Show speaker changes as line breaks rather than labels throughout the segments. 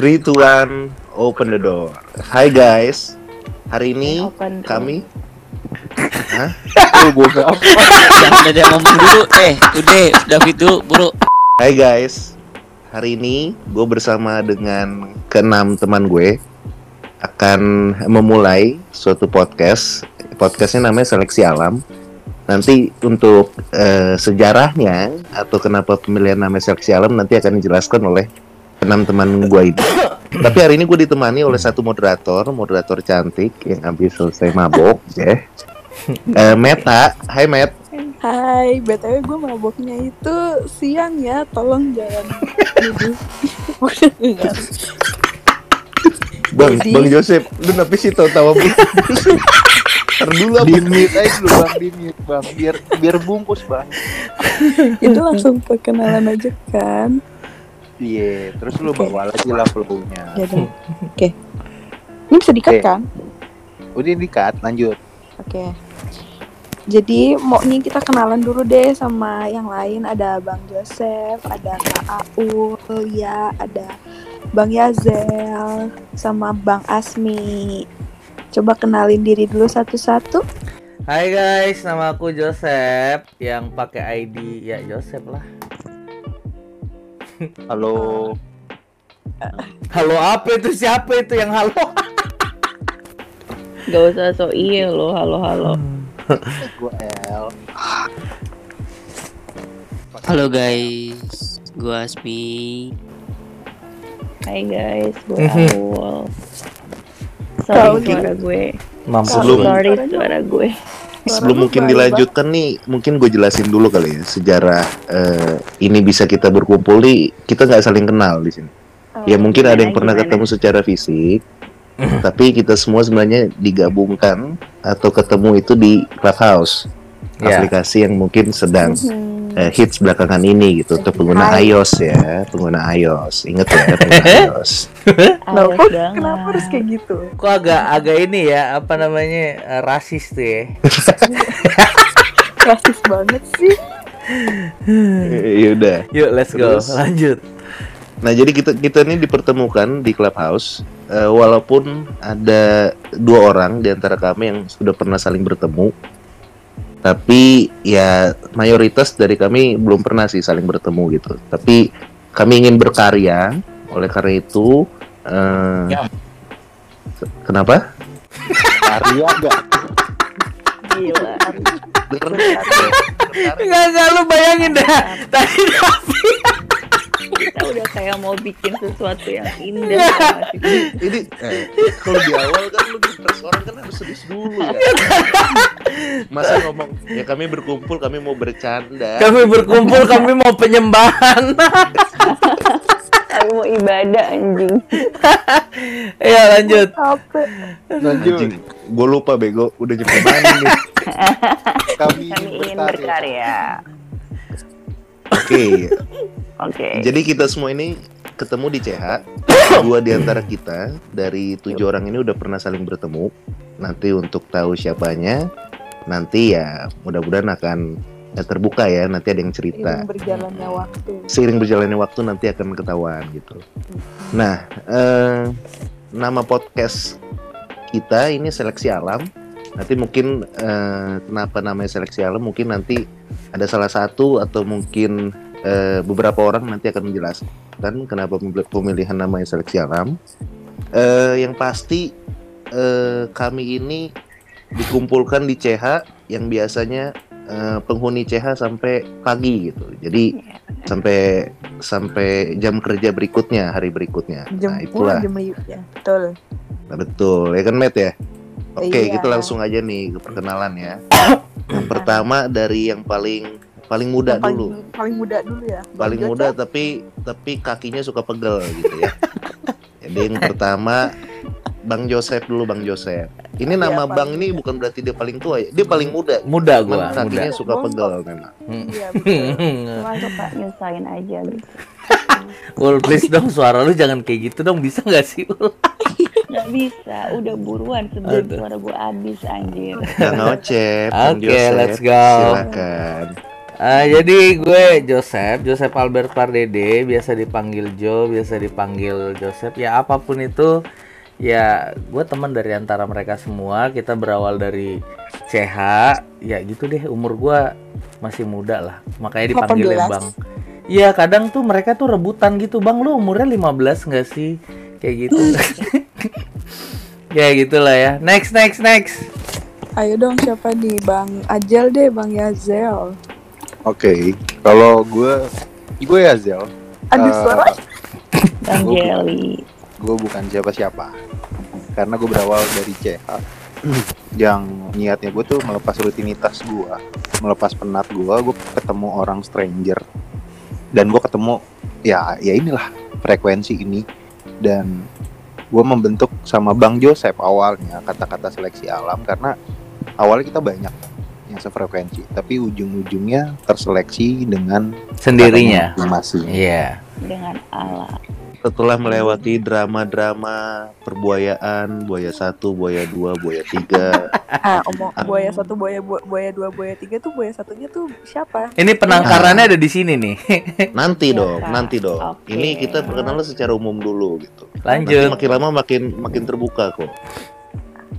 Three, two, one, open the door. Hai guys, hari ini
Open
kami. Hah?
Jangan ada yang ngomong dulu. Eh, udah, David dulu, bro.
Hai guys, hari ini gue bersama dengan keenam teman gue akan memulai suatu podcast. Podcastnya namanya Seleksi Alam. Nanti untuk eh, sejarahnya atau kenapa pemilihan nama Seleksi Alam nanti akan dijelaskan oleh enam teman gue ini. Tapi hari ini gue ditemani oleh satu moderator, moderator cantik yang habis selesai mabok, ya. Eh, Meta, hai Met.
Hai, BTW gue maboknya itu siang ya, tolong jangan.
Bang,
Jadi-
Bang Joseph, lu kenapa sih tahu-tahu bu? Ntar dulu apa?
di mute aja dulu bang di mute bang biar biar bungkus bang
Itu langsung perkenalan aja kan.
Iya terus lu
Oke.
bawa lagi lah flownya
Ya. Oke. Ini bisa dikat
Oke.
kan?
udah di cut lanjut
Oke. Jadi mau nih kita kenalan dulu deh sama yang lain ada Bang Joseph, ada Kak Aul, ya, ada Bang Yazel, sama Bang Asmi. Coba kenalin diri dulu satu-satu.
Hai guys, nama aku Joseph yang pakai ID ya Joseph lah.
Halo
Halo apa itu siapa itu yang halo?
Gak usah so iya lo, halo-halo.
gua L
Halo guys, gua Asmi.
Hai guys, gue
Mhm.
Aul.
Kau
Sorry suara gue.
Lu.
Sorry suara gue.
Sebelum mungkin dilanjutkan nih, mungkin gue jelasin dulu kali ya sejarah eh, ini bisa kita berkumpul nih. Kita nggak saling kenal di sini.
baik.
Ya mungkin ada yang
gimana,
pernah
gimana?
ketemu secara fisik, tapi kita semua sebenarnya digabungkan atau ketemu itu di Clubhouse,
Ya.
aplikasi yang mungkin sedang
Hmm.
Eh, hits belakangan ini gitu untuk pengguna
Hai.
iOS ya, pengguna iOS. Ingat ya, pengguna iOS.
Loh,
Awas
kok kenapa harus kayak gitu?
Kok agak agak ini ya apa namanya eh, rasis tuh ya?
Rasis banget sih.
Ya udah.
Yuk let's go
Terus?
lanjut.
Nah, jadi kita kita ini dipertemukan di Clubhouse eh, walaupun ada dua orang di antara kami yang sudah pernah saling bertemu. Tapi ya mayoritas dari kami belum pernah sih saling bertemu gitu. Tapi kami ingin berkarya, oleh karena itu eh,
Ya.
Kenapa?
Arya enggak
Gila.
Enggak enggak lu bayangin dah. Tadi David
Kita udah kayak mau bikin sesuatu yang indah. sih?
ini eh, kalau di awal kan lu di press orang kan harus serius dulu ya. Masa ngomong ya kami berkumpul kami mau bercanda.
kami berkumpul kami mau penyembahan.
Aku mau ibadah anjing.
ya lanjut.
Lanjut
Anjing, gue lupa bego, udah nyampe mana nih?
kami
Kami
ingin
ingin
berkarya
berkarya.
Oke,
Oke.
jadi kita semua ini ketemu di CH. Dua di antara kita dari tujuh orang ini udah pernah saling bertemu. Nanti untuk tahu siapanya, nanti ya mudah-mudahan akan ya, terbuka ya. Nanti ada yang cerita.
Seiring berjalannya waktu.
Seiring berjalannya waktu nanti akan ketahuan gitu. Nah, eh, nama podcast kita ini seleksi alam. Nanti mungkin eh, kenapa namanya seleksi alam? Mungkin nanti ada salah satu atau mungkin eh, beberapa orang nanti akan menjelaskan kenapa pemil- pemilihan namanya seleksi alam. Eh, yang pasti eh, kami ini dikumpulkan di CH yang biasanya eh, penghuni CH sampai pagi gitu. Jadi sampai sampai jam kerja berikutnya hari berikutnya.
Jam
nah itulah
jam ya. Betul.
Nah, betul ya kan Matt ya. Oke
Iya.
kita langsung aja nih ke perkenalan ya. Yang pertama dari yang paling paling muda
Yang paling,
dulu.
Paling muda dulu ya. Bang
Paling
Joseph.
muda tapi tapi kakinya suka pegel gitu ya. Jadi yang pertama Bang Joseph dulu Bang Joseph. Ini
Iya,
nama
paling
Bang ini bukan berarti dia paling tua ya. Dia paling muda.
Muda
Cuman
gua, muda.
kakinya suka
Bongkok.
pegel memang.
Iya betul.
Cuma suka nyusahin aja gitu.
Ul please dong suara lu jangan kayak gitu dong bisa nggak sih Ul?
Gak bisa, udah buruan sebelum
Aduh.
suara gue habis anjir.
Bang Ocep, Bang
Oke, let's go.
Silakan.
Eh, jadi gue Joseph, Joseph Albert Pardede, biasa dipanggil Jo, biasa dipanggil Joseph. Ya apa pun itu, ya gue teman dari antara mereka semua. Kita berawal dari CH, ya gitu deh. Umur gue masih muda lah, makanya dipanggilnya
18.
Bang. Iya kadang tuh mereka tuh rebutan gitu, Bang lu umurnya 15 nggak sih? Kayak gitu. ya gitulah ya. Next, next, next.
Ayo dong siapa nih Bang Ajel deh Bang Yazel.
Oke, kalau gue gue ya Zel.
Aduh
Eh,
suara?
Bang
Gua-
Jelly.
gue bukan siapa-siapa. Karena gue berawal dari CH yang niatnya gue tuh melepas rutinitas gue melepas penat gue gue ketemu orang stranger. Dan gue ketemu ya ya inilah frekuensi ini. Dan gue membentuk sama Bang Joseph awalnya kata-kata seleksi alam. Karena awalnya kita banyak yang sefrekuensi tapi ujung-ujungnya terseleksi dengan
Sendirinya.
masing
Iya.
dengan ala.
Setelah melewati drama-drama perbuayaan, buaya satu, buaya dua, buaya tiga,
ah, omong buaya satu buaya bu- buaya dua buaya tiga tuh buaya satunya tuh siapa?
Ini penangkarannya ada di sini nih.
nanti
Iya,
dong, nanti dong.
Oke.
Ini kita perkenalan secara umum dulu gitu.
Lanjut.
Nanti makin lama makin makin terbuka kok.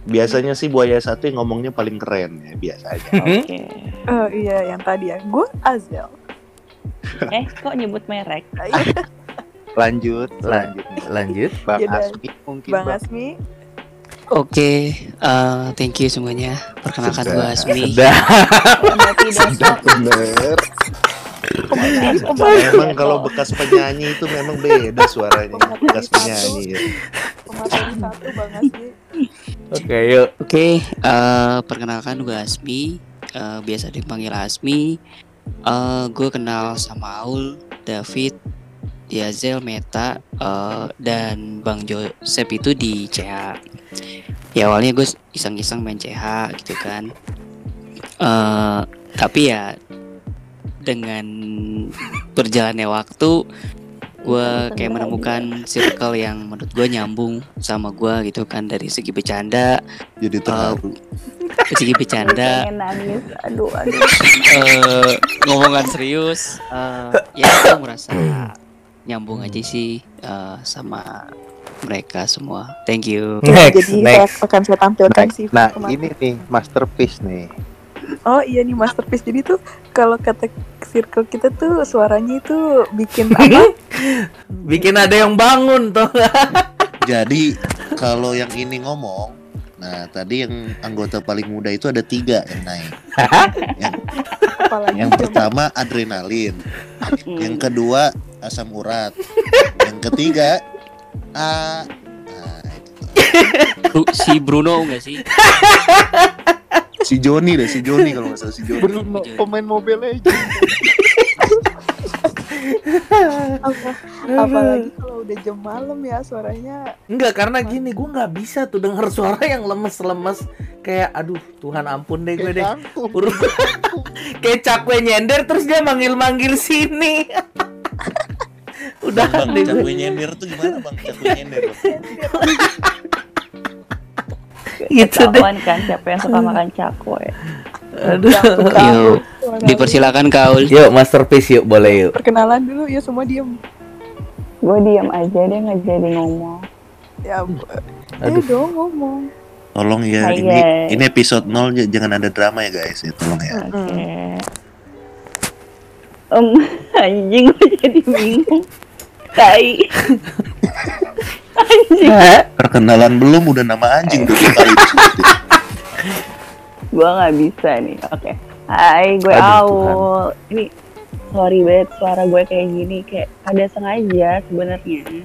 Biasanya sih buaya satu yang ngomongnya paling keren ya biasanya.
Oke.
Oh iya yang tadi ya. Gue Azel.
Eh, kok nyebut merek?
lanjut
La-
lanjut
Lanjut.
Bang
Yaudah.
Asmi mungkin
Bang
Bang.
Asmi.
Oke, eh, thank you semuanya. Perkenalkan
Sudah.
gue Asmi.
Dah.
Berarti dosa.
Bener. Memang kalau bekas penyanyi itu memang beda suaranya. Bekas penyanyi. Ya.
Pemateri satu Bang Asmi.
Oke, yuk.
Oke, eh, perkenalkan gue Asmi. Eh, biasa dipanggil Asmi. Eh, gue kenal sama Aul, David, Yazel, Meta, eh, dan Bang Joseph itu di CH. Ya awalnya gue iseng-iseng main CH gitu kan. Eh, tapi ya dengan berjalannya waktu gue kayak menemukan circle yang menurut gue nyambung sama gue gitu kan dari segi bercanda
Jadi terharu.
dari segi bercanda
nangis. Aduh, aduh.
eh ngomongan serius eh, ya gue merasa nyambung aja sih eh, sama mereka semua thank you
Next,
Jadi
next.
akan saya tampilkan sih.
Nah
kemarin.
ini nih masterpiece nih.
Oh iya nih masterpiece. Jadi tuh kalau kata circle kita tuh suaranya itu bikin apa?
Bikin ada yang bangun tuh.
Jadi kalau yang ini ngomong, nah tadi yang anggota paling muda itu ada tiga yang naik. yang,
Apalagi
yang pertama adrenalin, yang kedua asam urat, yang ketiga a nah,
si Bruno enggak sih
si Joni deh, si Joni kalau nggak salah si Joni.
Bruno pemain Mobile Legends.
Apa- apalagi kalau udah jam malam ya suaranya
Enggak, karena gini, gue nggak bisa tuh denger suara yang lemes-lemes kayak aduh Tuhan ampun deh gue deh. Urut kayak cakwe nyender terus dia manggil-manggil sini. Udah
Bang,
deh gue.
cakwe nyender tuh gimana bang? Cakwe nyender.
Gitu deh.
Kan siapa yang suka makan cakwe.
Aduh.
yuk dipersilakan Kaul
Yuk masterpiece yuk boleh yuk.
perkenalan dulu ya semua diem
Gue diam aja dia nggak jadi ngomong.
ya bu-
Aduh.
eh dong ngomong
Tolong ya,
Hai,
ini
guys.
ini episode 0 j- jangan ada drama ya guys ya, tolong ya.
Oke. Em, anjing gue jadi bingung. Tai. anjing.
Perkenalan belum udah nama anjing dua kali.
Gue nggak bisa nih. Oke. Hai, gue Aul. Ini sorry banget suara gue kayak gini kayak ada sengaja sebenarnya.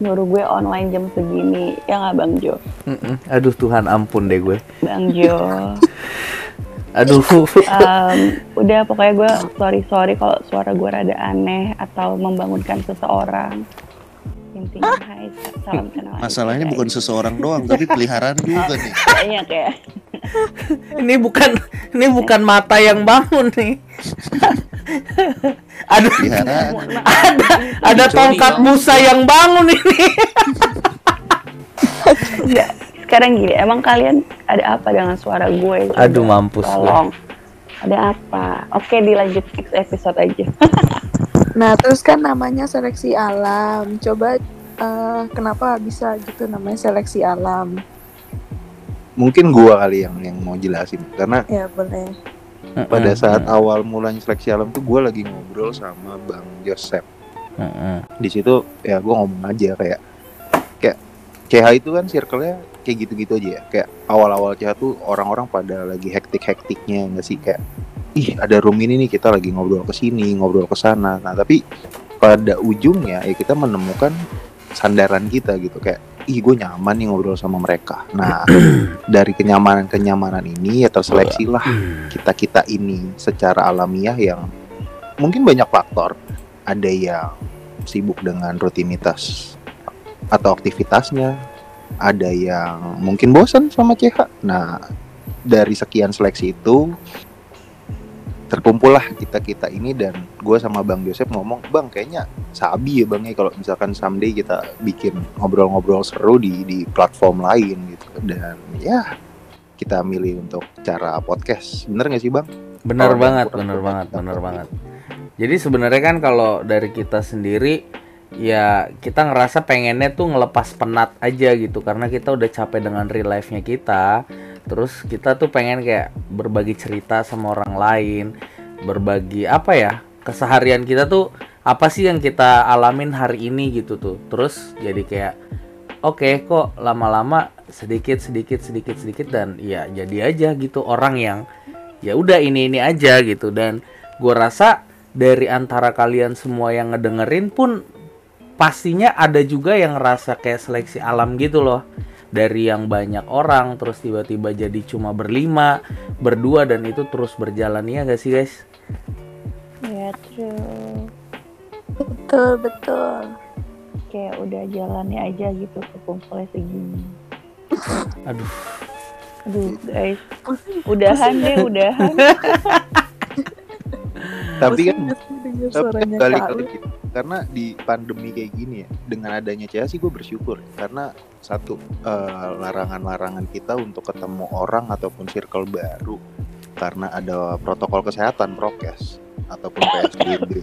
Nyuruh gue online jam segini ya nggak Bang Jo?
Mm-mm. Aduh Tuhan ampun deh gue.
Bang Jo.
Aduh.
Em, udah pokoknya gue sorry sorry kalau suara gue rada aneh atau membangunkan seseorang. Intinya hai salam kenal.
Masalahnya bukan seseorang doang tapi peliharaan juga nih.
banyak ya.
ini bukan ini bukan mata yang bangun nih. Aduh.
Peliharaan.
ada ada tongkat Musa yang bangun ini.
Enggak. Sekarang gini, emang kalian ada apa dengan suara gue?
Aduh mampus gue.
Tolong. Ada apa? Oke, dilanjut next episode aja.
Nah, terus kan namanya seleksi alam. Coba eh, kenapa bisa gitu namanya seleksi alam?
Mungkin gua kali yang yang mau jelasin karena
Ya, boleh.
pada saat awal mulanya seleksi alam tuh gue lagi ngobrol sama Bang Joseph. Di situ ya gue ngomong aja kayak kayak CH itu kan circle-nya kayak gitu-gitu aja ya. Kayak awal-awal CH tuh orang-orang pada lagi hektik-hektiknya nggak sih kayak ih ada room ini nih kita lagi ngobrol ke sini, ngobrol ke sana. Nah, tapi pada ujungnya ya kita menemukan sandaran kita gitu kayak ih gue nyaman nih ngobrol sama mereka. Nah, dari kenyamanan-kenyamanan ini ya terseleksilah kita-kita ini secara alamiah yang mungkin banyak faktor. Ada yang sibuk dengan rutinitas atau aktivitasnya, ada yang mungkin bosan sama CH. Nah, dari sekian seleksi itu terkumpullah kita-kita ini dan gue sama Bang Joseph ngomong, "Bang, kayaknya sabi ya Bang ya kalau misalkan someday kita bikin ngobrol-ngobrol seru di di platform lain gitu." Dan ya kita milih untuk cara podcast. Bener gak sih Bang?
Benar
Kalau
banget,
kurang
banget,
kita
benar
kopi.
banget. Jadi sebenarnya kan kalau dari kita sendiri ya kita ngerasa pengennya tuh ngelepas penat aja gitu karena kita udah capek dengan real life-nya kita. Terus kita tuh pengen kayak berbagi cerita sama orang lain, berbagi apa ya? Keseharian kita tuh apa sih yang kita alamin hari ini gitu tuh. Terus jadi kayak oke kok lama-lama sedikit sedikit sedikit sedikit dan ya jadi aja gitu orang yang ya udah ini ini aja gitu dan gue rasa dari antara kalian semua yang ngedengerin pun pastinya ada juga yang ngerasa kayak seleksi alam gitu loh dari yang banyak orang terus tiba-tiba jadi cuma berlima berdua dan itu terus berjalan ya gak sih guys
Ya, true.
Betul, betul.
Kayak udah jalannya aja gitu kekumpulnya segini.
aduh
Aduh, guys. Udahan deh, udahan.
Tapi kan tapi kan lagi
Lu?
gitu. karena di pandemi kayak gini ya dengan adanya CH sih gue bersyukur ya. karena satu eh, larangan-larangan kita untuk ketemu orang ataupun circle baru karena ada protokol kesehatan prokes ataupun PSBB gitu.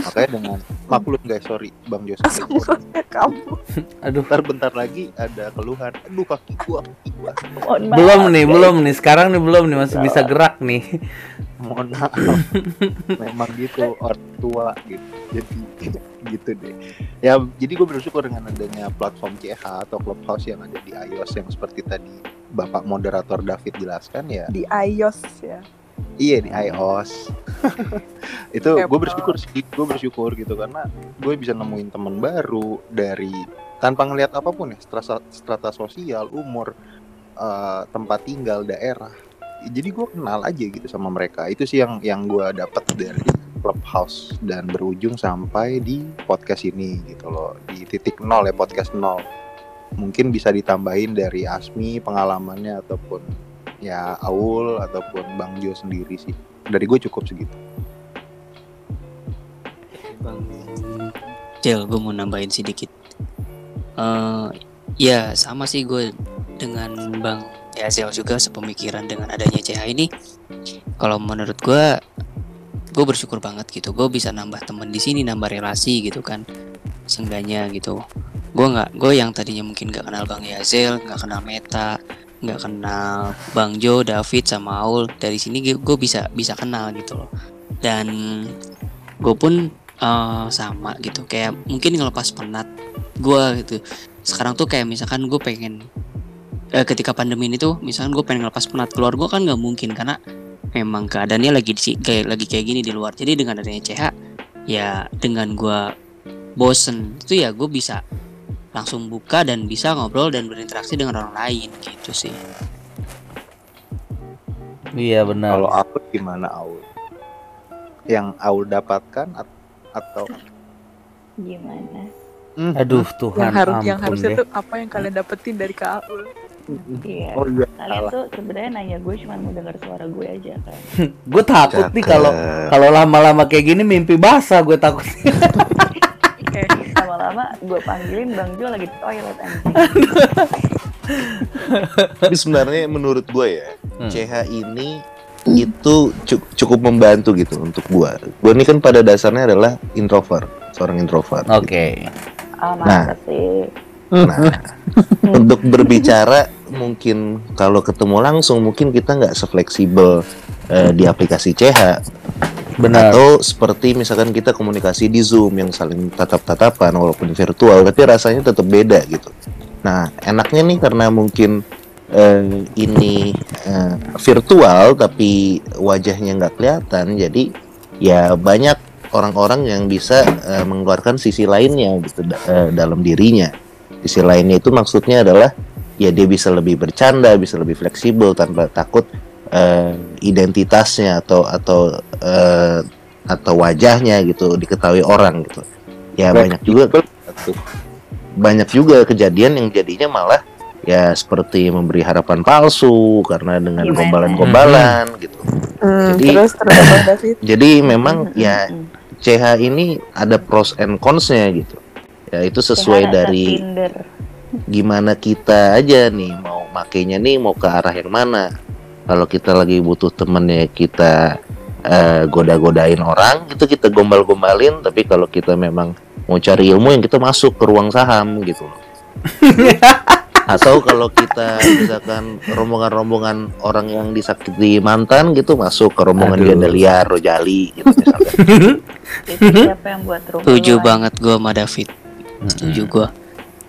makanya dengan maklum guys sorry Bang Joseph
Semuanya kamu.
aduh.
Bentar bentar lagi ada keluhan. Aduh kaki gua kaki
belum nih belum nih. Sekarang nih belum nih masih bisa gerak nih.
Mohon maaf. Memang gitu orang tua gitu. Jadi gitu deh. Ya jadi gue bersyukur dengan adanya platform CH atau Clubhouse yang ada di iOS yang seperti tadi Bapak moderator David jelaskan ya.
Di iOS ya.
Iya di iOS itu gue bersyukur sih gue bersyukur gitu karena gue bisa nemuin teman baru dari tanpa ngelihat apa pun ya strata, strata sosial umur eh, tempat tinggal daerah. Jadi gue kenal aja gitu sama mereka. Itu sih yang yang gue dapat dari clubhouse dan berujung sampai di podcast ini gitu loh. Di titik nol ya podcast nol. Mungkin bisa ditambahin dari Asmi pengalamannya ataupun ya Aul ataupun Bang Jo sendiri sih dari gue cukup segitu
Bang Jel, gue mau nambahin sedikit. eh ya sama sih gue dengan Bang Yazel juga sepemikiran dengan adanya CH ini. Kalau menurut gue, gue bersyukur banget gitu. Gue bisa nambah temen di sini, nambah relasi gitu kan. Seenggaknya gitu. Gue nggak, gue yang tadinya mungkin nggak kenal Bang Yazel, nggak kenal Meta, nggak kenal Bang Jo, David sama Aul. Dari sini gue bisa bisa kenal gitu loh. Dan gue pun eh, sama gitu kayak mungkin ngelepas penat gue gitu sekarang tuh kayak misalkan gue pengen eh, ketika pandemi ini tuh misalkan gue pengen ngelepas penat keluar gue kan nggak mungkin karena memang keadaannya lagi di, kayak lagi kayak gini di luar jadi dengan adanya CH ya dengan gue bosen itu ya gue bisa langsung buka dan bisa ngobrol dan berinteraksi dengan orang lain gitu sih.
Iya benar.
Kalau Aul gimana Aul? Yang Aul dapatkan at- atau?
Gimana?
Hmm,
aduh Tuhan
Yang harus yang harusnya
deh.
tuh apa yang kalian dapetin dari Kak Aul?
Iya.
oh iya.
Kalian tuh sebenarnya nanya gue cuma mau dengar suara gue aja kan.
gue takut nih kalau kalau lama-lama kayak gini mimpi basah gue takut
Lama-lama gue panggilin Bang Jo lagi di toilet anjing.
Tapi sebenarnya menurut gue ya,
Hmm.
CH ini itu cu- cukup membantu gitu untuk gua. Gua ini kan pada dasarnya adalah introvert, seorang introvert.
Oke.
Ah,
Nah.
masa sih?
Nah, untuk berbicara mungkin kalau ketemu langsung mungkin kita nggak sefleksibel eh, di aplikasi CH
Benar.
atau seperti misalkan kita komunikasi di Zoom yang saling tatap-tatapan walaupun virtual tapi rasanya tetap beda gitu. Nah, enaknya nih karena mungkin eh, ini eh, virtual tapi wajahnya nggak kelihatan jadi ya banyak orang-orang yang bisa eh, mengeluarkan sisi lainnya gitu da- eh, dalam dirinya. Sisi lainnya itu maksudnya adalah ya dia bisa lebih bercanda, bisa lebih fleksibel tanpa takut eh, identitasnya atau atau eh, atau wajahnya gitu diketahui orang gitu. Ya banyak juga banyak juga kejadian yang jadinya malah ya seperti memberi harapan palsu karena dengan
Gimana?
gombalan-gombalan gitu.
Hmm,
Jadi-
terus.
Jadi memang ya
Mm-mm.
CH ini ada pros and cons-nya gitu. Ya itu sesuai
ada
dari gimana kita aja nih mau makainya nih mau ke arah yang mana. Kalau kita lagi butuh temen ya kita eh, goda-godain orang gitu kita gombal-gombalin tapi kalau kita memang mau cari ilmu yang kita masuk ke ruang saham gitu loh. Atau kalau kita misalkan rombongan-rombongan orang yang disakiti mantan gitu masuk ke rombongan
Aduh.
ganda liar, rojali gitu misalkan.
Itu siapa yang buat rumah?
Setuju banget gue sama David. Setuju gue.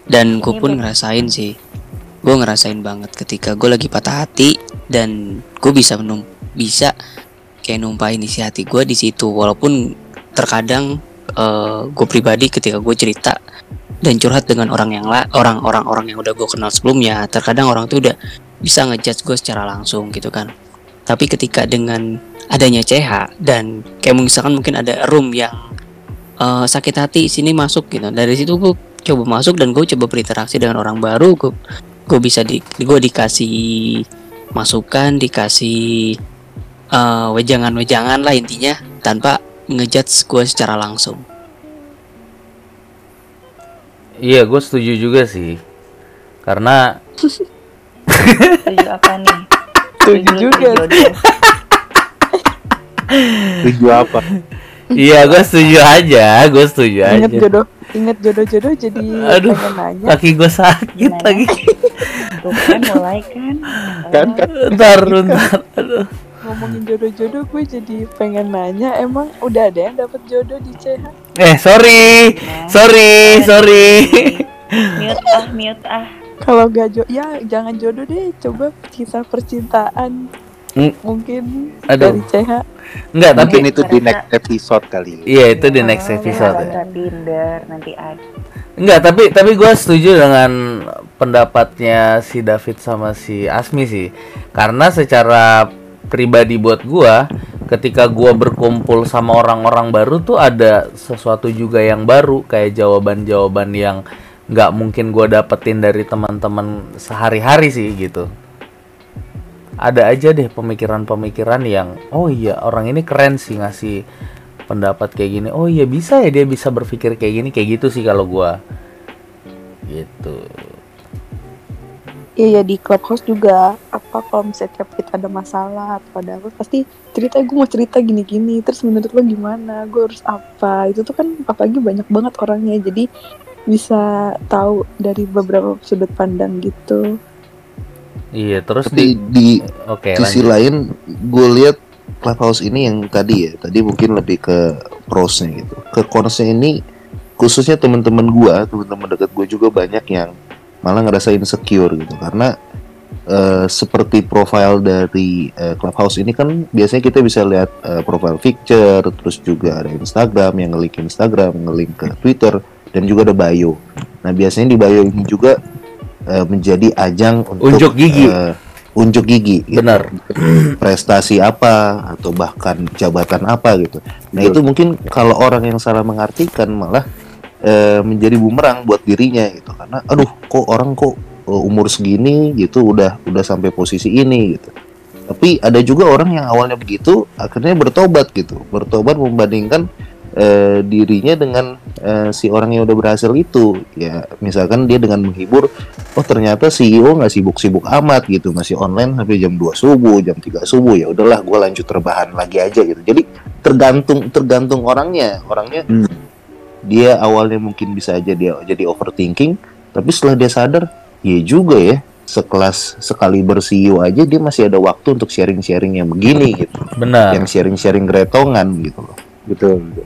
Dan gue pun ngerasain sih. Gue ngerasain banget ketika gue lagi patah hati dan gue bisa menum bisa kayak numpahin isi hati gue di situ. Walaupun terkadang gue pribadi ketika gue cerita dan curhat dengan orang yang la orang-orang orang yang udah gue kenal sebelumnya, terkadang orang tuh udah bisa ngejudge gue secara langsung gitu kan. Tapi ketika dengan adanya CH dan kayak misalkan mungkin ada room yang eh, sakit hati sini masuk gitu dari situ gue coba masuk dan gue coba berinteraksi dengan orang baru gue gue bisa di gue dikasih masukan dikasih eh, wejangan-wejangan lah intinya tanpa ngejudge gue secara langsung
Iya, gue setuju juga sih. Karena
Setuju apa nih?
Setuju juga.
Tujuh apa?
iya, gue setuju aja, gue setuju
Ingat
aja.
jodoh, ingat jodoh-jodoh jadi
Aduh.
pengen nanya.
Kaki gue sakit
Gimana?
lagi.
Tuh kan mulai kan.
Kan, kan.
Ntar, ntar. Aduh.
Ngomongin jodoh-jodoh gue jadi pengen nanya emang udah ada yang dapat jodoh di CH?
Eh, sorry, sorry, sorry.
Mute ah, mute ah.
Kalau gak jodoh, ya jangan jodoh deh. Coba kisah percintaan. Mungkin
Aduh.
dari CH.
Enggak, tapi
Mungkin itu di next episode kali.
iya itu di next
Oh,
episode
ada
ya.
Tinder nanti ada.
Enggak, tapi tapi gue setuju dengan pendapatnya si David sama si Asmi sih. Karena secara pribadi buat gua ketika gua berkumpul sama orang-orang baru tuh ada sesuatu juga yang baru kayak jawaban-jawaban yang nggak mungkin gua dapetin dari teman-teman sehari-hari sih gitu. Ada aja deh pemikiran-pemikiran yang oh iya orang ini keren sih ngasih pendapat kayak gini. Oh iya bisa ya dia bisa berpikir kayak gini kayak gitu sih kalau gua gitu.
Iya ya di clubhouse juga apa kalau misalnya tiap kita ada masalah atau ada apa pasti cerita gue mau cerita gini-gini terus menurut lo gimana gue harus apa itu tuh kan apalagi banyak banget orangnya jadi bisa tahu dari beberapa sudut pandang gitu
Iya, terus
Tapi
di
di
oke
sisi
lanjut.
lain gue lihat Clubhouse ini yang tadi ya tadi mungkin lebih ke prosnya gitu. Ke consnya ini khususnya teman-teman gue teman-teman dekat gue juga banyak yang malah ngerasa insecure gitu. Karena eh, seperti profile dari eh, Clubhouse ini kan biasanya kita bisa lihat eh, profile picture terus juga ada Instagram yang nge-link Instagram nge-link ke Twitter dan juga ada bio. Nah biasanya di bio ini juga eh, menjadi ajang untuk
Unjuk gigi.
eh, unjuk gigi gitu.
Benar.
prestasi apa atau bahkan jabatan apa gitu nah itu mungkin kalau orang yang salah mengartikan malah eh, menjadi bumerang buat dirinya gitu karena aduh kok orang kok umur segini gitu udah udah sampai posisi ini gitu tapi ada juga orang yang awalnya begitu akhirnya bertobat gitu bertobat membandingkan eh, dirinya dengan eh, si orang yang udah berhasil itu ya misalkan dia dengan menghibur oh ternyata CEO nggak sibuk-sibuk amat gitu masih online sampai jam 2 subuh jam 3 subuh ya udahlah gue lanjut terbahan lagi aja gitu jadi tergantung tergantung orangnya orangnya
Hmm.
dia awalnya mungkin bisa aja dia jadi overthinking tapi setelah dia sadar ya juga ya sekelas sekali CEO aja dia masih ada waktu untuk sharing-sharing yang begini gitu
Benar.
yang sharing-sharing gretongan gitu loh
Betul. betul.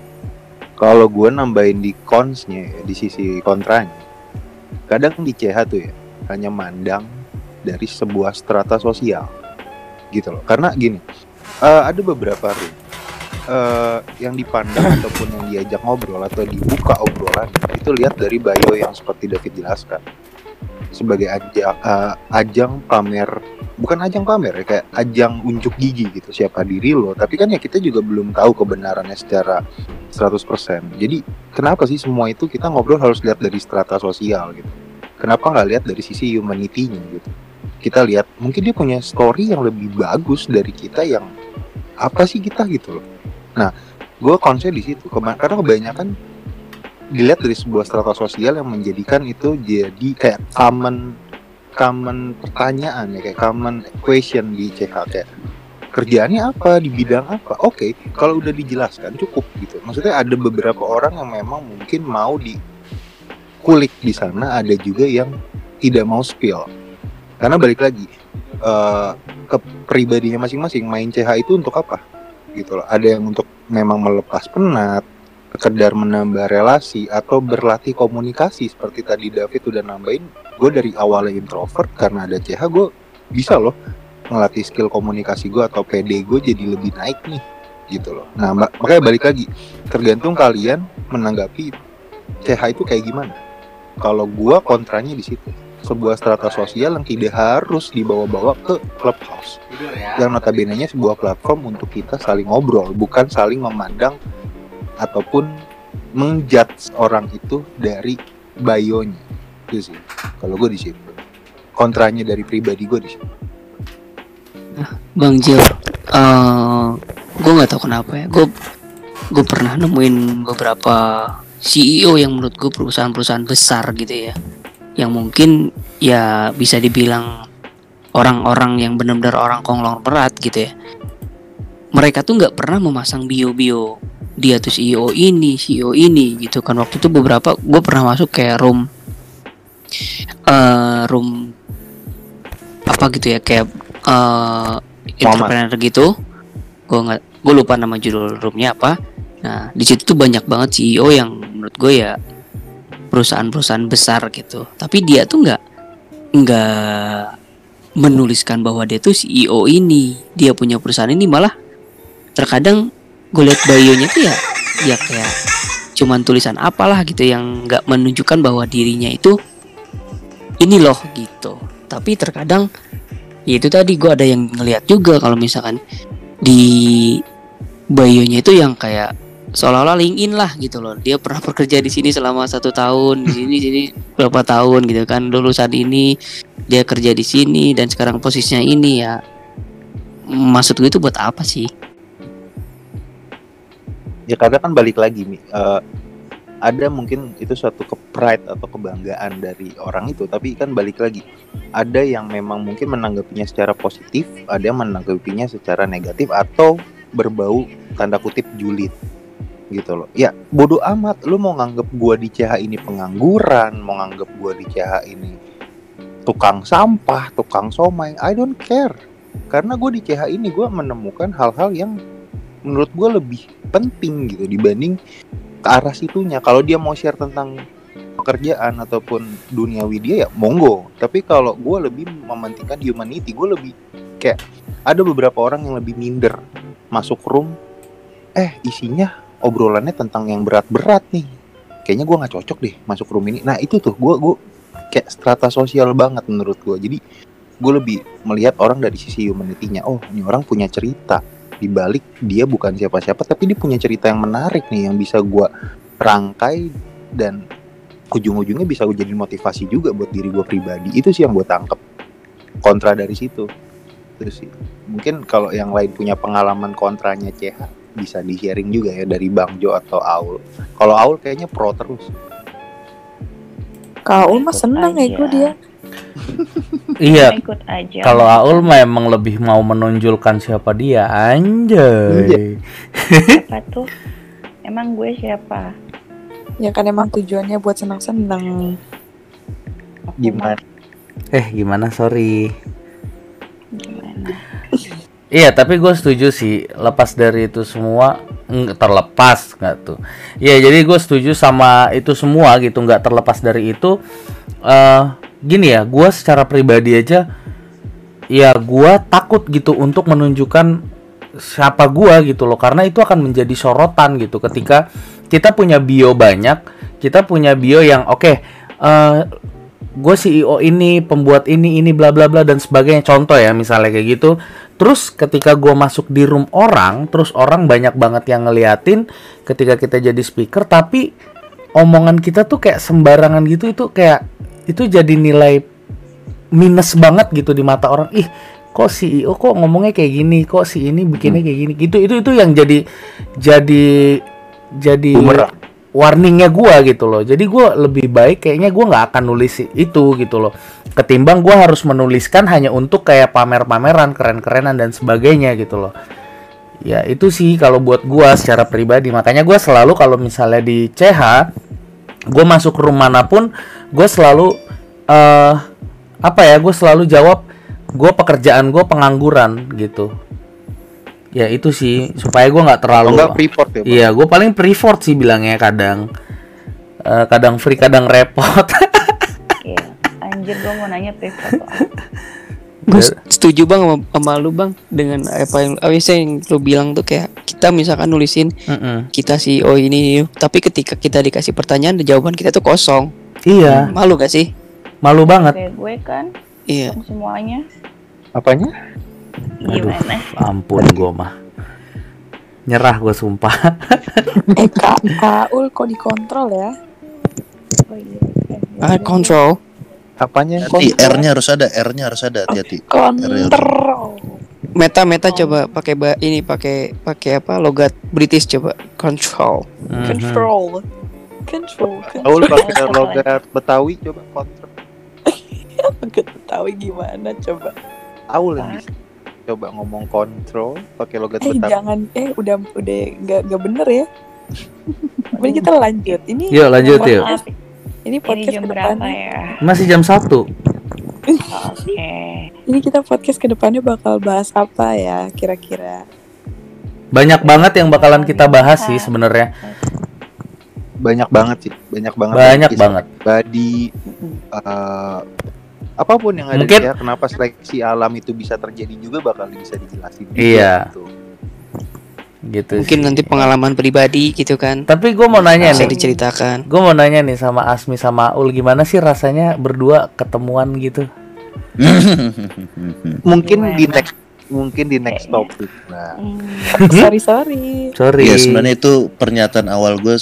Kalau gue nambahin di consnya ya, di sisi kontranya, kadang di CH tuh ya hanya mandang dari sebuah strata sosial, gitu loh. Karena gini, eh, ada beberapa room eh, yang dipandang ataupun yang diajak ngobrol atau dibuka obrolan itu lihat dari bio yang seperti David jelaskan sebagai ajang, eh, ajang pamer bukan ajang pamer ya kayak ajang unjuk gigi gitu siapa diri lo. Tapi kan ya kita juga belum tahu kebenarannya secara 100% jadi kenapa sih semua itu kita ngobrol harus lihat dari strata sosial gitu? Kenapa nggak lihat dari sisi humanity-nya gitu? Kita lihat mungkin dia punya story yang lebih bagus dari kita yang apa sih kita gitu loh. Nah gue konsen di situ karena kebanyakan dilihat dari sebuah strata sosial yang menjadikan itu jadi kayak common common pertanyaan ya kayak common question di CH kayak kerjaannya apa? Di bidang apa? Oke kalau udah dijelaskan cukup gitu. Maksudnya ada beberapa orang yang memang mungkin mau dikulik di sana ada juga yang tidak mau spill. Karena balik lagi eh, ke pribadinya masing-masing main CH itu untuk apa? Gitu loh. Ada yang untuk memang melepas penat sekedar menambah relasi atau berlatih komunikasi seperti tadi David udah nambahin gue dari awalnya introvert karena ada CH gue bisa loh ngelatih skill komunikasi gue atau PD gue jadi lebih naik nih gitu loh. Nah mak- makanya balik lagi tergantung kalian menanggapi CH itu kayak gimana. Kalau gue kontranya di situ sebuah strata sosial yang tidak harus dibawa-bawa ke clubhouse. Yang notabene-nya sebuah platform untuk kita saling ngobrol bukan saling memandang ataupun menjudge orang itu dari bio-nya. Itu sih kalau gue di situ. Kontranya dari pribadi gue di situ.
Bang Jil, eh gue nggak tahu kenapa ya. Gue gue pernah nemuin beberapa CEO yang menurut gue perusahaan-perusahaan besar gitu ya, yang mungkin ya bisa dibilang orang-orang yang benar-benar orang konglomerat gitu ya. Mereka tuh nggak pernah memasang bio-bio dia tuh CEO ini, CEO ini gitu kan. Waktu itu beberapa gue pernah masuk kayak room eh room apa gitu ya kayak eh entrepreneur gitu. Gue nggak gue lupa nama judul roomnya apa. Nah di situ tuh banyak banget CEO yang menurut gue ya perusahaan-perusahaan besar gitu. Tapi dia tuh nggak nggak menuliskan bahwa dia tuh CEO ini. Dia punya perusahaan ini malah terkadang gue lihat bio-nya tuh ya ya kayak cuman tulisan apalah gitu yang nggak menunjukkan bahwa dirinya itu ini loh gitu. Tapi terkadang ya itu tadi gue ada yang ngeliat juga kalau misalkan di bio-nya itu yang kayak seolah-olah LinkedIn lah gitu loh. Dia pernah bekerja di sini selama satu tahun di sini sini berapa tahun gitu kan lulusan ini dia kerja di sini dan sekarang posisinya ini ya. Maksud gue itu buat apa sih
ya karena kan balik lagi nih eh, ada mungkin itu suatu ke pride atau kebanggaan dari orang itu tapi kan balik lagi. Ada yang memang mungkin menanggapinya secara positif ada yang menanggapinya secara negatif atau berbau tanda kutip julid gitu loh. Ya bodoh amat. Lu mau nganggep gua di CH ini pengangguran mau nganggep gua di CH ini tukang sampah tukang somai I don't care. Karena gue di CH ini gue menemukan hal-hal yang menurut gue lebih penting gitu dibanding ke arah situnya. Kalau dia mau share tentang pekerjaan ataupun duniawi dia ya monggo. Tapi kalau gue lebih mementingkan humanity gue lebih kayak ada beberapa orang yang lebih minder masuk room eh isinya obrolannya tentang yang berat-berat nih. Kayaknya gue nggak cocok deh masuk room ini. Nah itu tuh gue gue kayak strata sosial banget menurut gue jadi gue lebih melihat orang dari sisi humanity-nya. Oh ini orang punya cerita di balik dia bukan siapa-siapa tapi dia punya cerita yang menarik nih yang bisa gue rangkai dan ujung-ujungnya bisa gue jadi motivasi juga buat diri gue pribadi itu sih yang gue tangkep kontra dari situ terus sih mungkin kalau yang lain punya pengalaman kontranya CH bisa di sharing juga ya dari Bang Jo atau Aul. Kalau Aul kayaknya pro terus.
Kau mah
Ikut
seneng ya gue dia.
Iya,
ikut aja
kalau Aul memang lebih mau menonjolkan siapa dia, anjay.
siapa tuh emang gue siapa
Ya kan emang tujuannya buat seneng-seneng.
Aku
Gimana?
Eh, gimana? Sorry.
gimana
Iya, tapi gue setuju sih. Lepas dari itu semua, terlepas nggak tuh? Iya, jadi gue setuju sama itu semua gitu. Nggak terlepas dari itu. eh gini ya, gue secara pribadi aja, ya gue takut gitu untuk menunjukkan siapa gue gitu loh. Karena itu akan menjadi sorotan gitu. Ketika kita punya bio banyak, kita punya bio yang oke. eh gue CEO ini, pembuat ini, ini bla bla bla dan sebagainya. Contoh ya, misalnya kayak gitu. Terus ketika gue masuk di room orang, terus orang banyak banget yang ngeliatin ketika kita jadi speaker, tapi omongan kita tuh kayak sembarangan gitu itu kayak itu jadi nilai minus banget gitu di mata orang. Ih, kok CEO kok ngomongnya kayak gini, kok si ini bikinnya kayak gini. Gitu itu itu yang jadi jadi jadi
Bumerang.
warningnya gua gitu loh. Jadi gua lebih baik kayaknya gua nggak akan nulis itu gitu loh. Ketimbang gua harus menuliskan hanya untuk kayak pamer-pameran, keren-kerenan dan sebagainya gitu loh. Ya itu sih kalau buat gua secara pribadi. Makanya gua selalu kalau misalnya di CH, gua masuk room mana pun, gua selalu eh apa ya? Gue selalu jawab, gue pekerjaan gue pengangguran gitu. Ya itu sih supaya gua nggak terlalu
enggak report ya?
Iya, gue paling prefer sih bilangnya kadang. Eh, kadang free, kadang repot.
Iya. anjir gue mau nanya apa.
Gue setuju bang sama, sama lu bang dengan apa yang apa sih yang lu bilang tuh kayak kita misalkan nulisin
Mm-mm.
kita sih oh ini tapi ketika kita dikasih pertanyaan jawaban kita tuh kosong
Iya,
malu gak sih
malu banget.
kayak gue kan
iya
semuanya
Apanya?
gimana
Ampun gue mah. Nyerah gue sumpah.
Eh Kak, Kaul kok dikontrol ya?
oh iya
ah control
Apanya yang?
R-nya harus ada, R-nya harus ada, hati-hati.
Kontrol.
meta meta coba pakai ba- ini pakai pakai apa logat British coba control
Mhm.
Control. Control.
Aul
Control.
pakai logat Betawi coba kontrol.
Gak tahu gimana coba.
Aul yang bisa. Coba ngomong kontrol pakai logat
Eh
Betawi.
jangan eh udah udah nggak nggak bener ya. Mari kita lanjut. Ini
Yuk lanjut yuk.
Ini
ini
podcast
jam
ke
berapa ya
Masih jam 1
oke
Ini kita podcast ke depannya bakal bahas apa ya kira-kira?
Banyak banget yang bakalan kita bahas sih sebenarnya.
Banyak banget sih, banyak banget.
Banyak
Kisah
banget.
Pribadi, eh, apa pun yang ada
Mungkin-
ya, kenapa seleksi alam itu bisa terjadi juga bakal bisa dijelasin.
Iya.
gitu.
Gitu.
mungkin
sih.
nanti pengalaman pribadi gitu kan
Tapi gue mau nanya
bisa
nih.
diceritakan
Gue mau nanya nih sama Asmi sama Ul gimana sih rasanya berdua ketemuan gitu?
Mungkin
Gimana?
di next mungkin di next topic. Nah,
Hmm,
sorry sorry.
Sorry.
Ya sebenarnya itu pernyataan awal gue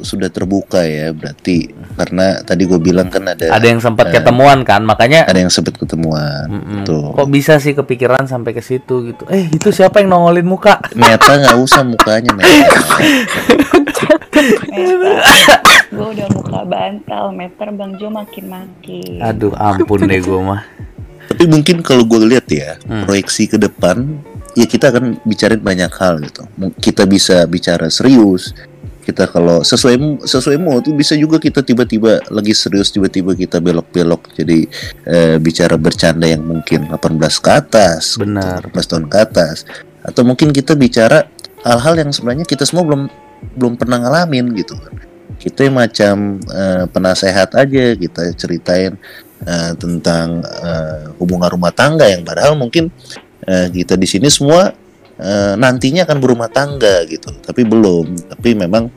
sudah terbuka ya berarti karena tadi gue bilang kan ada
ada yang sempat
Eh,
ketemuan kan, makanya
ada yang sempat ketemuan.
Mm-mm.
Tuh.
kok bisa sih kepikiran sampai ke situ gitu? Eh itu siapa yang nongolin muka?
Meta nggak usah mukanya Meta.
Meta. gue udah muka bantal meter bang Jo makin makin
Aduh ampun deh gue mah.
Tapi mungkin kalau gue lihat ya
Hmm.
proyeksi ke depan ya kita akan bicarain banyak hal gitu. Kita bisa bicara serius. Kita kalau sesuai sesuai mau tuh bisa juga kita tiba-tiba lagi serius tiba-tiba kita belok-belok jadi eh, bicara bercanda yang mungkin 18 ke atas,
Benar.
18 tahun ke atas. Atau mungkin kita bicara hal-hal yang sebenarnya kita semua belum belum pernah ngalamin gitu kan. Kita macam eh, penasehat aja kita ceritain eh, tentang eh, hubungan rumah tangga yang padahal mungkin eh, kita di sini semua eh, nantinya akan berumah tangga gitu tapi belum tapi memang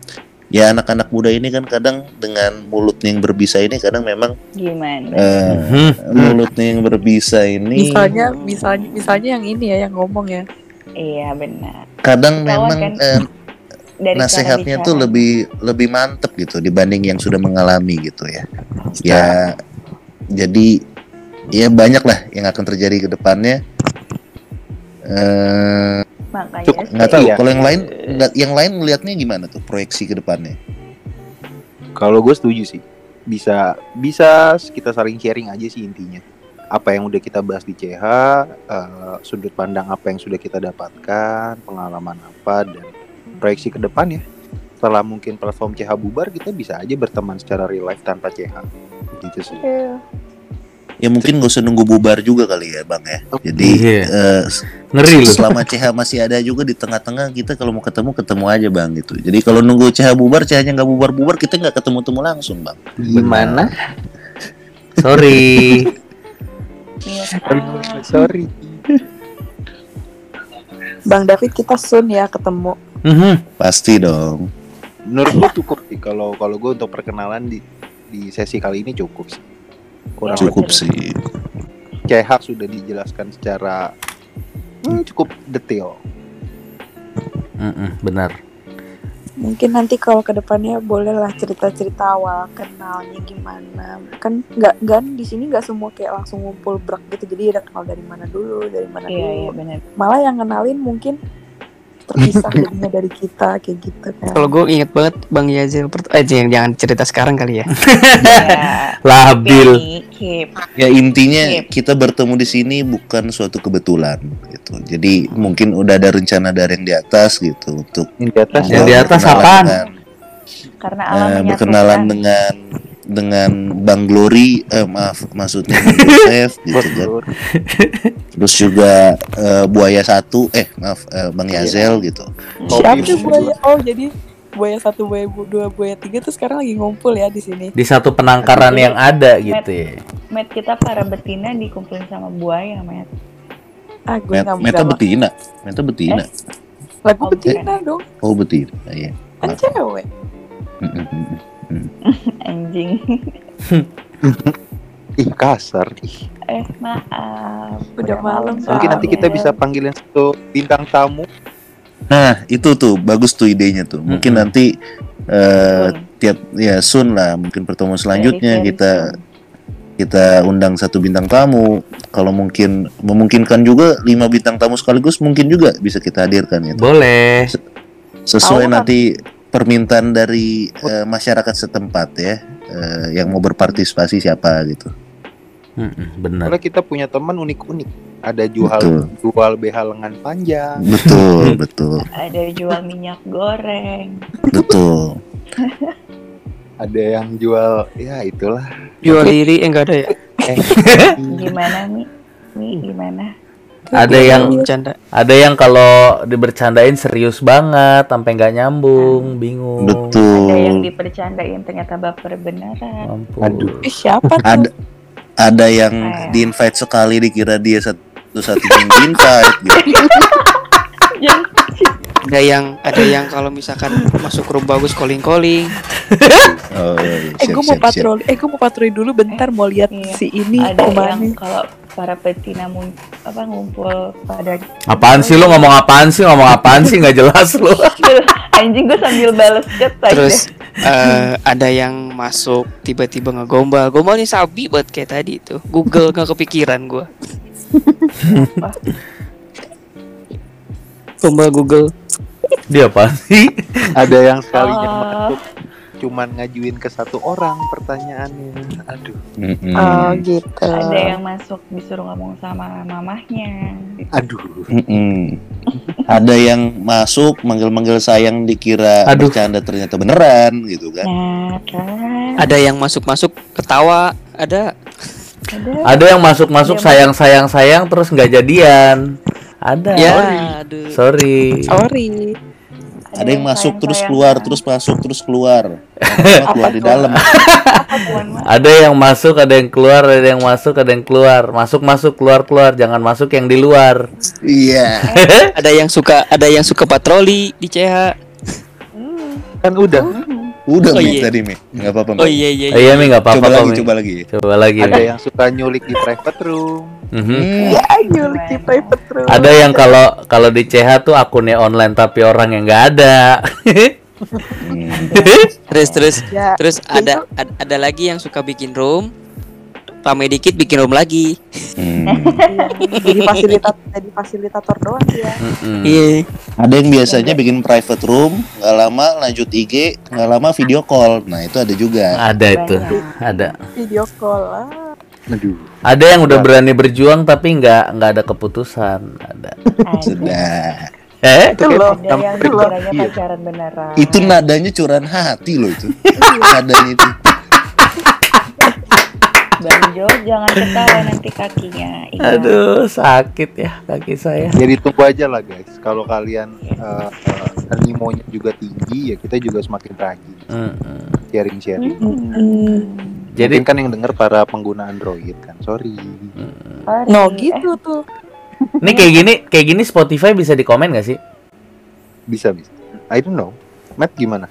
ya anak-anak muda ini kan kadang dengan mulutnya yang berbisa ini kadang memang
gimana
eh,
Hmm.
mulutnya yang berbisa ini
Misalnya misalnya misalnya yang ini ya yang ngomong ya.
iya benar
kadang memang
kan?
eh,
dari cara
nasehatnya
bicara.
tuh lebih lebih mantep gitu dibanding yang sudah mengalami gitu ya ya jadi ya banyak lah yang akan terjadi ke depannya eh
Makanya
Nggak tahu.
Iya.
Kalau yang lain, nggak- yang lain ngelihatnya gimana tuh proyeksi ke depannya?
Kalau gue setuju sih. Bisa bisa kita saling sharing aja sih intinya. Apa yang udah kita bahas di CH, eh, sudut pandang apa yang sudah kita dapatkan, pengalaman apa dan proyeksi ke depan ya. Setelah mungkin platform CH bubar, kita bisa aja berteman secara real life tanpa CH. Gitu sih.
Iya.
Ya mungkin gak usah nunggu bubar juga kali ya bang ya. Jadi
Iya.
eh,
Ngeri lu.
selama CH masih ada juga di tengah-tengah kita kalau mau ketemu ketemu aja bang gitu. Jadi kalau nunggu CH bubar, CH-nya nggak bubar-bubar kita nggak ketemu-temu langsung bang.
Gimana?
Sorry.
Iya.
Sorry.
Bang David kita soon ya ketemu.
Mhm.
Pasti dong.
Menurut gue cukup sih kalau kalau gue untuk perkenalan di di sesi kali ini cukup sih. Kurang
Cukup
lebih.
sih.
CH sudah dijelaskan secara hmm, cukup detail.
Mm-mm, benar.
Mungkin nanti kalau ke depannya bolehlah cerita-cerita awal kenalnya gimana. Kan nggak kan di sini nggak semua kayak langsung ngumpul brak gitu. Jadi ada kenal dari mana dulu, dari mana
Iya, iya
dulu.
benar.
Malah yang kenalin mungkin terpisah dari kita kayak gitu kan.
Kalau gue inget banget Bang Yazil eh jangan, jangan cerita sekarang kali ya.
Labil.
Ya intinya kita bertemu di sini bukan suatu kebetulan gitu. Jadi mungkin udah ada rencana dari yang di atas gitu untuk
Yang di atas
Yang di
eh,
atas apaan?
dengan-
Karena
eh,
alam menyatukan.
berkenalan dengan dengan Bang Glory, eh maaf maksudnya Joseph gitu kan. Terus juga eh, Buaya satu, eh maaf eh, Bang Yazel gitu.
Siapa tuh buaya? Oh jadi buaya satu, buaya bu- dua, buaya tiga tuh sekarang lagi ngumpul ya di sini.
Di satu penangkaran yang ada gitu ya.
Met kita para betina dikumpulin sama buaya, Met.
Ah gue
Met, meta betina, meta betina.
Lagu
Oh,
betina dong,
Oh betina, iya.
kan cewek.
Anjing.
Ih kasar. Ih.
eh, maaf.
Udah malam,
Mungkin nanti kita bisa panggilin satu bintang tamu.
Nah itu tuh bagus tuh idenya tuh. Mungkin
Mm-mm.
nanti eh
Soon.
tiap ya soon lah mungkin pertemuan selanjutnya
Very, very
kita kita undang satu bintang tamu kalau mungkin memungkinkan juga lima bintang tamu sekaligus mungkin juga bisa kita hadirkan ya
Boleh.
sesuai
Tahu kan?
Permintaan dari eh, masyarakat setempat ya eh, yang mau berpartisipasi siapa gitu
Mm-mm, benar.
Karena kita punya teman unik-unik. Ada jual
Betul.
jual BH lengan panjang.
betul betul
Ada jual minyak goreng.
betul
Ada yang jual ya itulah.
Jual diri eh enggak ada ya.
Gimana nih? Nih gimana?
Ada yang
bercanda.
ada yang kalau dibercandain serius banget sampai nggak nyambung, bingung.
betul
Ada yang dipercandain ternyata baper beneran.
Ampun.
Aduh.
Eh siapa tuh?
ada ada yang
Eh.
di invite sekali dikira dia satu satunya yang di invite gitu.
Ada yang ada yang kalau misalkan masuk room bagus calling calling.
Oh, iya,
Eh
siap,
gue mau patroli, eh gue mau patroli dulu bentar mau lihat
Iya.
si ini
Ada
ke mana.
yang kalau para betina mun- apa ngumpul pada
Apaan sih lu ngomong apaan sih? Ngomong apaan sih nggak jelas lu.
anjing gue sambil balas chat.
Terus eh, ada yang masuk tiba-tiba ngegombal. Gombalnya sabi buat kayak tadi itu. Google nggak kepikiran gua. Gombal Google.
Dia apa sih?
Ada yang sekalinya
Oh.
masuk cuman ngajuin ke satu orang pertanyaannya. Aduh.
Mm-mm.
Oh gitu.
Ada yang masuk disuruh ngomong sama mamahnya.
Aduh.
Mm-mm. Ada yang masuk manggil-manggil sayang dikira
Aduh.
bercanda ternyata beneran gitu kan.
Nah, kan.
Ada yang masuk-masuk ketawa. Ada.
Ada.
Ada yang masuk-masuk
Dia
sayang sayang sayang terus nggak jadian. Ada.
Ya, aduh.
Sorry.
Sorry.
Ada yang masuk
sayang-sayang.
terus keluar, terus masuk terus keluar. Yang keluar di dalam.
Ada yang masuk, ada yang keluar, ada yang masuk, ada yang keluar. Masuk masuk keluar keluar. Jangan masuk yang di luar.
Iya.
Ada yang suka ada yang suka patroli di CH.
Kan udah.
Udah
Oh,
Mi
iya.
tadi Mi. Enggak apa-apa. Mi.
Oh iya iya.
Eh, iya mi nggak apa-apa
Coba lagi, coba lagi.
Coba lagi.
Ada yang suka nyulik di private room.
Mhm.
Hmm.
Ya nyulik di private room.
Ada yang kalau kalau di CH tuh akunnya online tapi orang yang nggak ada.
Hmm.
Terus terus
Ya,
terus ada ad- ada lagi yang suka bikin room rame dikit bikin room lagi.
Hmm.
Iya, jadi fasilitator jadi fasilitator doang dia.
Mm-mm.
Iya.
Ada yang biasanya bikin private room, nggak lama lanjut IG, nggak lama video call. Nah itu ada juga.
Ada itu,
Banyak.
ada.
Video call ah.
Aduh.
Ada yang udah berani berjuang tapi nggak nggak ada keputusan. Ada.
Ada.
Sudah.
Eh,
Itu kayak
Loh,
Ada yang
iya.
pacaran beneran.
Itu nadanya curahan hati loh itu. nadanya itu.
Bang Jo, jangan ketawa nanti kakinya. Ingat.
aduh sakit ya kaki saya.
Jadi tunggu aja lah guys. Kalau kalian uh, uh, animonya juga tinggi ya kita juga semakin rajin
Mm-mm.
sharing-sharing.
Hmm.
Jadi
Mungkin kan yang denger para pengguna Android kan. Sorry.
Sorry.
No gitu tuh.
ini kayak gini kayak gini Spotify bisa dikomen gak sih?
Bisa bisa. I don't know. Matt gimana?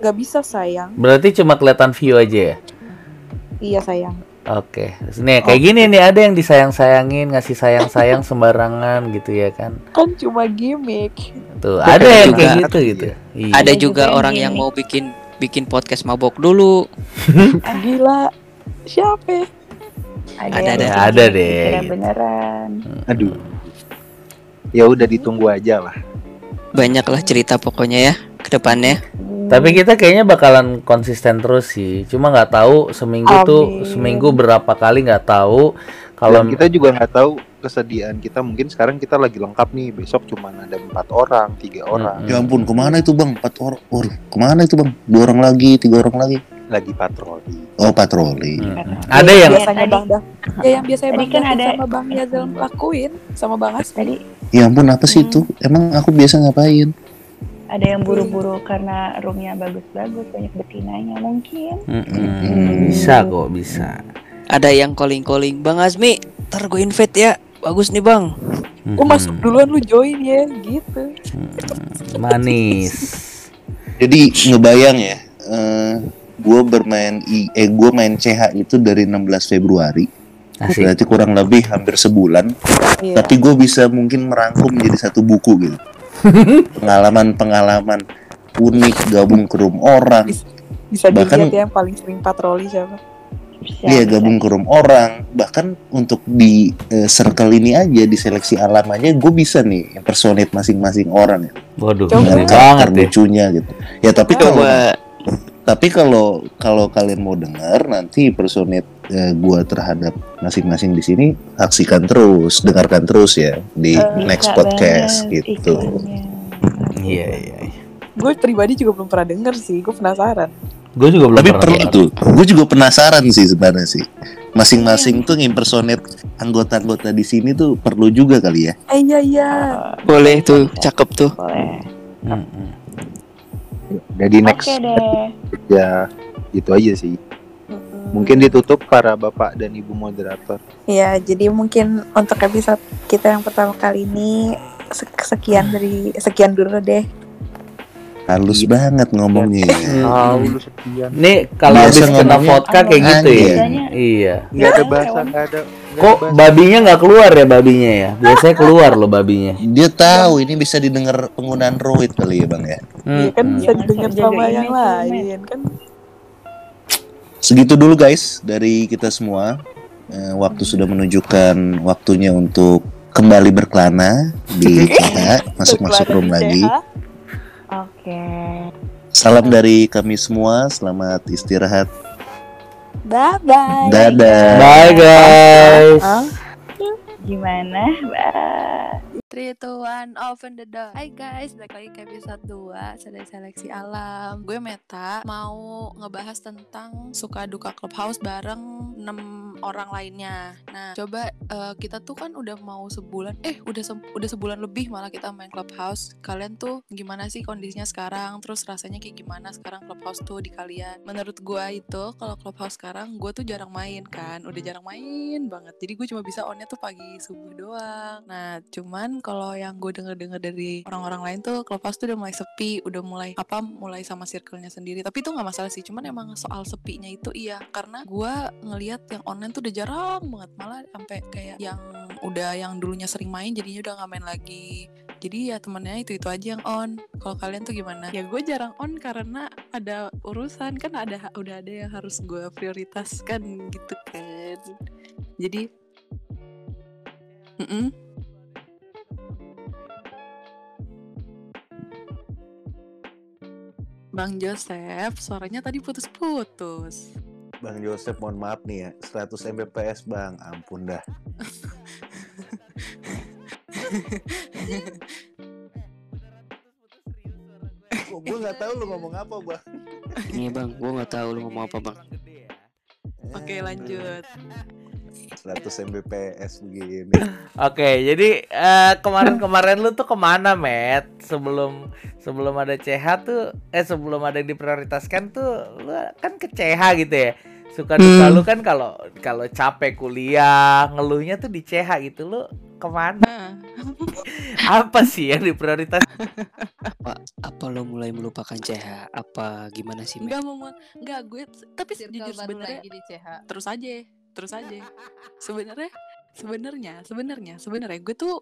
Gak bisa sayang.
Berarti cuma kelihatan view aja ya?
Iya sayang.
Oke, nih kayak gini nih ada yang disayang-sayangin, ngasih sayang-sayang sembarangan gitu ya kan?
Kan cuma gimmick.
Tuh ada yang kayak
Juga.
gitu gitu. Iya.
Ada
Ada
juga
juga
orang
yang
mau bikin bikin podcast mabok dulu.
Gila. Siapa?
Ada,
Ada, ada.
deh, gitu.
beneran.
Aduh. Ya udah ditunggu aja lah.
Banyak lah cerita pokoknya ya ke depannya.
Tapi kita kayaknya bakalan konsisten terus sih. Cuma nggak tahu seminggu tuh
Amin.
seminggu berapa kali nggak tahu. Kalau
kita juga nggak tahu kesediaan kita. Mungkin sekarang kita lagi lengkap nih. Besok cuma ada empat orang, tiga orang.
Ya ampun, ke mana itu bang? Empat orang. Waduh, ke mana itu bang? Dua orang lagi, tiga orang lagi.
Lagi patroli.
Oh patroli.
Mm-mm. ada yang
biasanya Bang Dah. Ya yang biasanya
tadi
Bang
kan ada-
sama Bang Yazal lakuin sama Bang Asmi.
Tadi
Ya ampun, apa sih itu? Emang aku biasa ngapain?
Ada yang buru-buru karena roomnya bagus-bagus, banyak betinanya mungkin.
Mm-mm. bisa kok bisa.
Ada yang calling-calling, Bang Azmi, ntar gue invite ya. Bagus nih bang.
Gue masuk duluan lu join ya gitu.
Manis.
Jadi ngebayang ya, eh gue bermain I, eh gue main CH itu dari 16 Februari.
Asik.
Berarti kurang lebih hampir sebulan.
Iya.
Tapi gue bisa mungkin merangkum jadi satu buku gitu. Pengalaman-pengalaman unik gabung ke room orang.
Bisa
bahkan-
dilihat ya yang paling sering patroli siapa.
Iya
bisa.
gabung ke room orang. Bahkan untuk di eh, circle ini aja di seleksi alam aja gue bisa nih impersonate masing-masing orang ya.
Waduh.
Dengan karakter
banget ya.
lucunya gitu. Ya tapi kalau tapi kalau kalau kalian mau dengar nanti impersonate eh, gua terhadap masing-masing di sini saksikan terus, dengarkan terus ya di
Eh,
next podcast
banget
gitu.
Iya, iya. iya.
Gue pribadi juga belum pernah denger sih. Gue penasaran.
Gue juga belum
Tapi
pernah.
perlu
dengar.
tuh. Gue juga penasaran sih sebenarnya sih. Masing-masing tuh impersonate anggota-anggota di sini tuh perlu juga kali ya.
Eh iya iya.
boleh tuh, cakep tuh.
Boleh.
Mm-mm.
Jadi next
Oke deh.
ya gitu aja sih. Mungkin ditutup para bapak dan ibu moderator.
Ya, jadi mungkin untuk episode kita yang pertama kali ini sek- sekian dari sekian dulu deh.
Halus banget ngomongnya. ya.
Lu sekian.
Nih kalau habis kena vodka kayak gitu ya. Iya.
Nggak ada bahasa, nggak ada.
Kok babinya nggak keluar ya babinya ya? Biasanya keluar loh babinya.
Dia tahu ini bisa didengar penggunaan roid kali ya bang ya.
Iya kan
Mm-mm.
bisa didengar
jaga
sama yang lain kan.
Segitu dulu guys dari kita semua. Eh, waktu sudah menunjukkan waktunya untuk kembali berkelana di CH, masuk-masuk room lagi.
Oke.
Salam dari kami semua, selamat istirahat.
Bye bye.
Dadah.
Bye guys.
Gimana? Bye.
3, 2, 1, open the door. Hai guys, balik lagi ke episode 2 Sedang seleksi alam. Gue Meta Mau ngebahas tentang Suka duka clubhouse bareng 6 orang lainnya. Nah, coba eh, Kita tuh kan udah mau sebulan Eh, udah se- udah sebulan lebih malah kita main clubhouse. Kalian tuh gimana sih kondisinya sekarang? Terus rasanya kayak gimana sekarang clubhouse tuh di kalian? Menurut gue itu Kalau clubhouse sekarang Gue tuh jarang main kan. Udah jarang main banget. Jadi gue cuma bisa onnya tuh pagi subuh doang. Nah, cuman kalau yang gue denger-denger dari orang-orang lain tuh Clubhouse tuh udah mulai sepi, udah mulai apa, mulai sama circle-nya sendiri. Tapi itu nggak masalah sih, cuman emang soal sepinya itu iya, karena gue ngelihat yang online tuh udah jarang banget, malah sampai kayak yang udah yang dulunya sering main jadinya udah nggak main lagi. jadi ya temennya itu itu aja yang on kalau kalian tuh gimana ya gue jarang on karena ada urusan kan ada udah ada yang harus gue prioritaskan gitu kan jadi Mm-mm. Bang Joseph, suaranya tadi putus-putus.
Bang Joseph mohon maaf nih ya 100 Mbps bang ampun dah gue nggak tahu lu ngomong apa bang
Iya bang, gua nggak tahu lu ngomong apa bang.
Oke, lanjut.
100 Mbps begini
Oke, jadi eh, kemarin-kemarin lu tuh ke mana, Matt? Sebelum sebelum ada CH tuh, eh sebelum ada yang diprioritaskan tuh, lu kan ke CH gitu ya. Suka duka
Hmm.
lu kan kalau kalau capek kuliah, ngeluhnya tuh di CH gitu, lu ke mana?
Nah,
Apa sih yang diprioritas?
Apa apa lo mulai melupakan CH? Apa gimana sih? Matt?
enggak mau enggak gue tapi
Circle
jujur sebenarnya terus aja terus aja sebenarnya sebenarnya sebenarnya sebenarnya gue tuh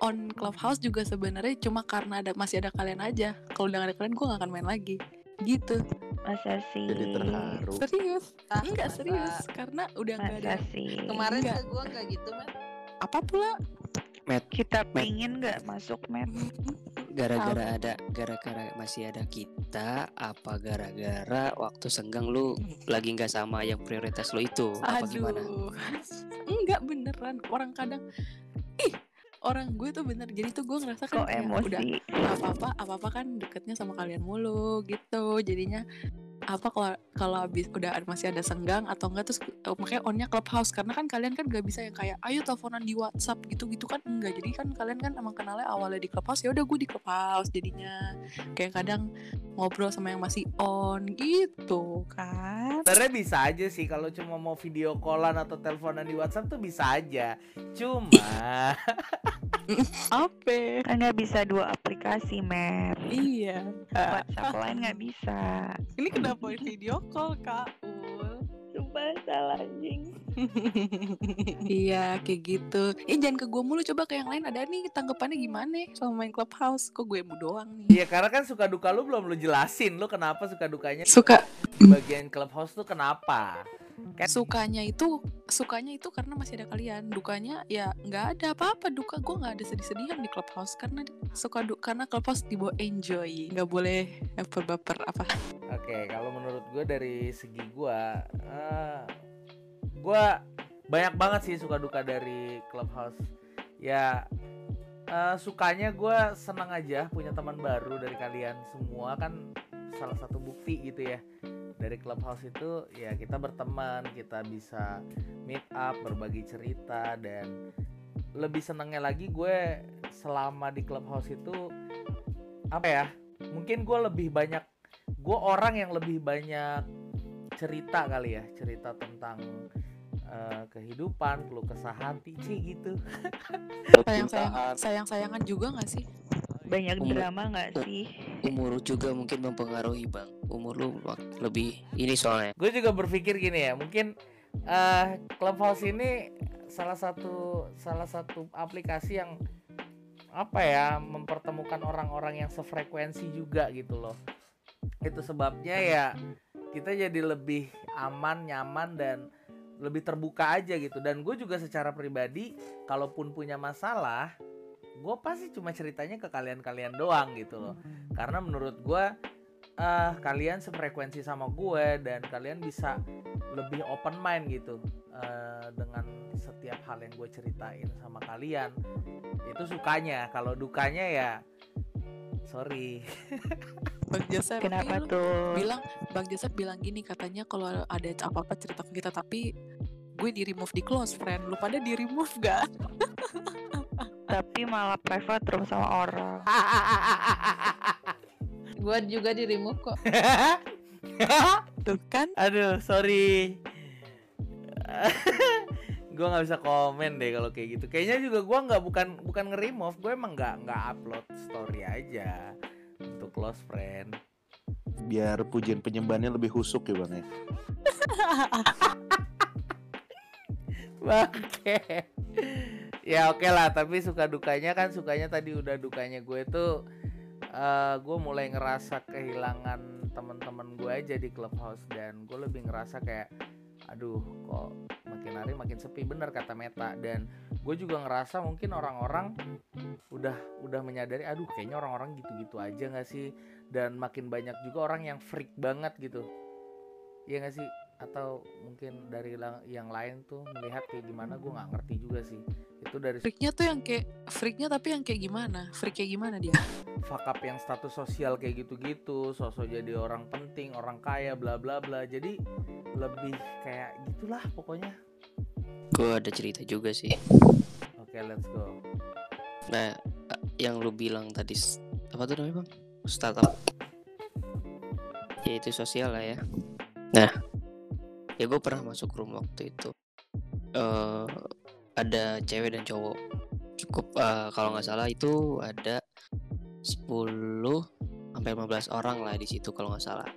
on clubhouse juga sebenarnya cuma karena ada masih ada kalian aja kalau udah gak ada kalian gue gak akan main lagi gitu
Masa sih?
jadi terharu
serius
Ah,
enggak
masa?
serius karena udah gak ada
Masa sih?
Kemarin
Enggak.
gua enggak gitu, Man.
apa pula
Kita pingin nggak masuk, men?
Gara-gara ada gara-gara masih ada kita apa gara-gara waktu senggang lu lagi nggak sama yang prioritas lo itu? Apa gimana?
aduh. Enggak beneran. Orang kadang ih orang gue tuh bener. Jadi tuh gue ngerasa kan
Kok
kayak udah
emosi?
apa apa apa apa kan deketnya sama kalian mulu gitu. Jadinya apa kalau kalau habis udah masih ada senggang atau enggak terus eh, makanya onnya clubhouse. Karena kan kalian kan gak bisa yang kayak ayo teleponan di WhatsApp gitu gitu kan enggak. Jadi kan kalian kan emang kenalnya awalnya di clubhouse ya udah gue di clubhouse jadinya. Kayak kadang ngobrol sama yang masih on gitu kan
Sebenarnya bisa aja sih kalau cuma mau video callan atau teleponan di WhatsApp tuh bisa aja. Cuma
apa?
Kan nggak bisa dua aplikasi, Mer.
iya.
WhatsApp lain nggak bisa.
ini kenapa video call kak? Ul.
Sumpah salah anjing.
iya kayak gitu. Eh jangan ke gue mulu. Coba ke yang lain. Ada nih tanggapannya gimana sama main clubhouse? Kok gue doang nih?
Iya karena kan suka duka lu belum lu jelasin. Lu kenapa suka dukanya?
Suka.
Di bagian clubhouse tuh kenapa? Kan
sukanya itu sukanya itu karena masih ada kalian. Dukanya ya nggak ada apa-apa. Duka gue nggak ada sedih-sedihan di clubhouse karena suka du karena clubhouse dibawa enjoy. Nggak boleh baper-baper apa.
Oke, kalau menurut gue dari segi gue, eh gue banyak banget sih suka duka dari clubhouse. Ya eh, sukanya gue senang aja punya teman baru dari kalian semua. Kan salah satu bukti gitu ya dari clubhouse itu ya kita berteman, kita bisa meet up, berbagi cerita dan lebih senangnya lagi gue selama di clubhouse itu apa ya? Mungkin gue lebih banyak gue orang yang lebih banyak cerita kali ya cerita tentang eh, kehidupan keluh kesah hati sih gitu
sayang sayang sayang sayangan juga nggak sih
Banyak
Umur-
drama nggak sih?
Umur juga mungkin mempengaruhi bang. Umur lu lebih ini soalnya.
gue juga berpikir gini ya mungkin eh clubhouse ini salah satu salah satu aplikasi yang apa ya mempertemukan orang-orang yang sefrekuensi juga gitu loh itu sebabnya ya kita jadi lebih aman nyaman dan lebih terbuka aja gitu dan gue juga secara pribadi kalaupun punya masalah gue pasti cuma ceritanya ke kalian-kalian doang gitu loh. Karena menurut gue eh kalian sefrekuensi sama gue dan kalian bisa lebih open mind gitu eh, dengan setiap hal yang gue ceritain sama kalian itu sukanya. Kalau dukanya ya sorry.
Bang Joseph
Kenapa
lu
tuh?
bilang bang Joseph bilang gini katanya kalau ada apa apa cerita ke kita tapi gue di remove di close friend. Lu pada di remove gak
Tapi malah private terus sama orang.
Gua juga di remove kok.
tuh kan
aduh sorry gue nggak bisa komen deh kalau kayak gitu kayaknya juga gue nggak bukan bukan nge-remove gue emang nggak nggak upload story aja untuk close friend
biar pujian penyembahannya lebih husuk ya bang ya
Bangke. Ya oke lah tapi suka dukanya kan sukanya tadi udah dukanya gue tuh eh gue mulai ngerasa kehilangan teman-teman gue aja di clubhouse dan gue lebih ngerasa kayak aduh kok makin hari makin sepi. Bener kata Meta. Dan gue juga ngerasa mungkin orang-orang udah udah menyadari aduh kayaknya orang-orang gitu-gitu aja nggak sih? Dan makin banyak juga orang yang freak banget gitu. Iya nggak sih atau mungkin dari yang lain tuh melihat kayak gimana gue nggak ngerti juga sih itu dari
Freaknya tuh yang kayak freaknya tapi yang kayak gimana? Freak kayak gimana dia?
fakap yang status sosial kayak gitu-gitu sosok jadi orang penting orang kaya bla bla bla jadi lebih kayak gitulah pokoknya
Gue ada cerita juga sih.
oke let's go
Nah, yang lu bilang tadi apa tuh namanya bang? Startup. Ya itu sosial lah ya. Nah, ya gue pernah masuk room waktu itu. eh ada cewek dan cowok. Cukup eh, kalau nggak salah itu ada 10 sampai 15 orang lah di situ kalau nggak salah.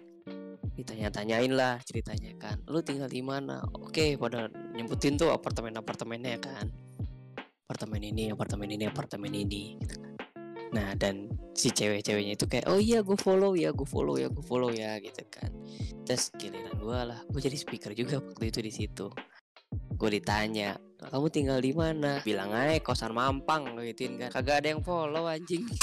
Ditanya-tanyain lah ceritanya kan. Lu tinggal di mana? Oke, pada nyebutin tuh apartemen-apartemennya kan apartemen ini, apartemen ini, apartemen ini gitu kan. Nah, dan si cewek-ceweknya itu kayak, oh iya gue follow ya, gue follow ya, gue follow ya gitu kan. Terus giliran gue lah, gue jadi speaker juga waktu itu di situ. Gue ditanya, kamu tinggal di mana? Bilang aja kosan Mampang gituin kan. Kagak ada yang follow anjing.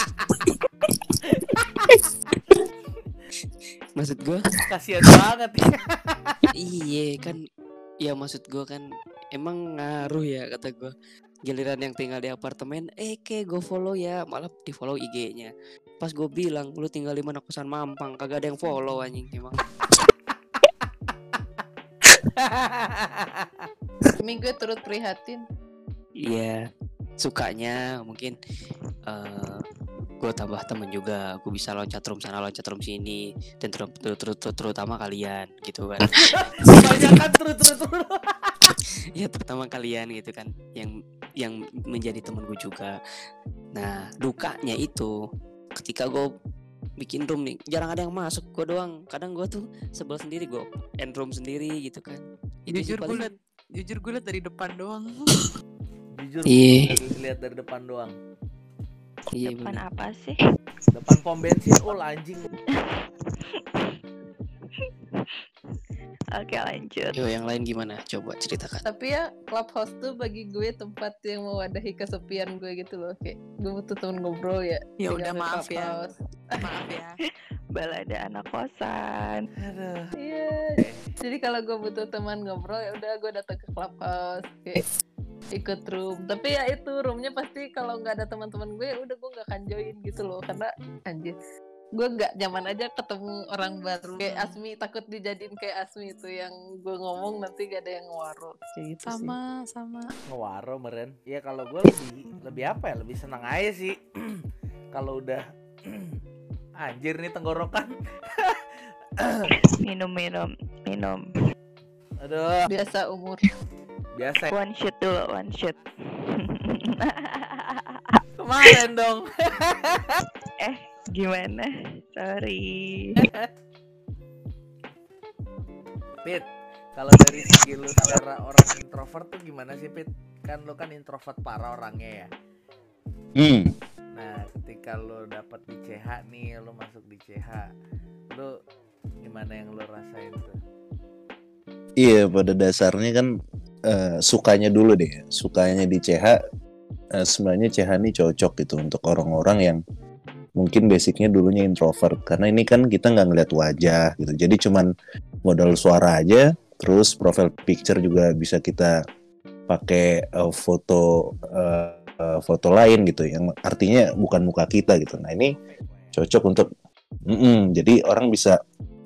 Maksud gue
kasihan banget ya
Iya kan Ya maksud gue kan Emang ngaruh ya kata gue Giliran yang tinggal di apartemen Eh ke gue follow ya. Malah di follow IG-nya Pas gue bilang Lu tinggal di mana? Kosan mampang. Kagak ada yang follow anjing Emang.
Ini gue turut prihatin.
Iya Sukanya mungkin eh gue tambah temen juga. Gue bisa loncat room sana loncat room sini dan ter ter- ter- ter- terutama kalian gitu kan.
Banyak kan terus
ya terutama kalian gitu kan. Yang yang menjadi temen gue juga nah dukanya itu ketika gue bikin room nih jarang ada yang masuk gue doang kadang gue tuh sebel sendiri gue end room sendiri gitu kan itu
jujur gue liat, jujur gue liat dari depan doang.
jujur
Iya.
gue lihat dari depan doang
iya
Depan
bener.
apa sih?
depan pom bensin oh anjing
Oke lanjut.
yo yang lain gimana coba ceritakan
Tapi ya clubhouse tuh bagi gue tempat yang mewadahi kesepian gue gitu loh. Kayak gue butuh temen ngobrol ya.
Ya udah maaf ya. Maaf ya.
Balada anak kosan.
Aduh.
Iya. Jadi kalau gue butuh teman ngobrol ya udah gue datang ke clubhouse. Kayak ikut room. Tapi ya itu roomnya pasti kalau nggak ada teman-teman gue ya udah gue nggak akan join gitu loh. Karena anjir gue nggak nyaman aja ketemu orang baru. Kayak Asmi takut dijadiin kayak Asmi itu yang gue ngomong nanti gak ada yang ngewaro. Kayak gitu sih.
Sama sama.
ngewaro meren. Ya kalau gue lebih lebih apa ya? Lebih senang aja sih. Kalau udah anjir nih tenggorokan.
Minum minum minum.
aduh.
Biasa umur.
Biasa
One shoot dulu one shoot.
kemarin dong.
Eh gimana? Sorry.
Pit kalau dari segi lu secara orang introvert tuh gimana sih Pit kan lu kan introvert parah orangnya ya
Hmm.
nah ketika lu dapat di CH nih lu masuk di CH lu gimana yang lu rasain tuh
Iya, pada dasarnya kan eh, sukanya dulu deh. Sukanya di CH eh, sebenarnya CH ini cocok gitu untuk orang-orang yang mungkin basicnya dulunya introvert karena ini kan kita nggak ngeliat wajah gitu. Jadi cuman modal suara aja, terus profile picture juga bisa kita pakai eh, foto eh, foto lain gitu yang artinya bukan muka kita gitu. Nah, ini cocok untuk Mm-mm, jadi orang bisa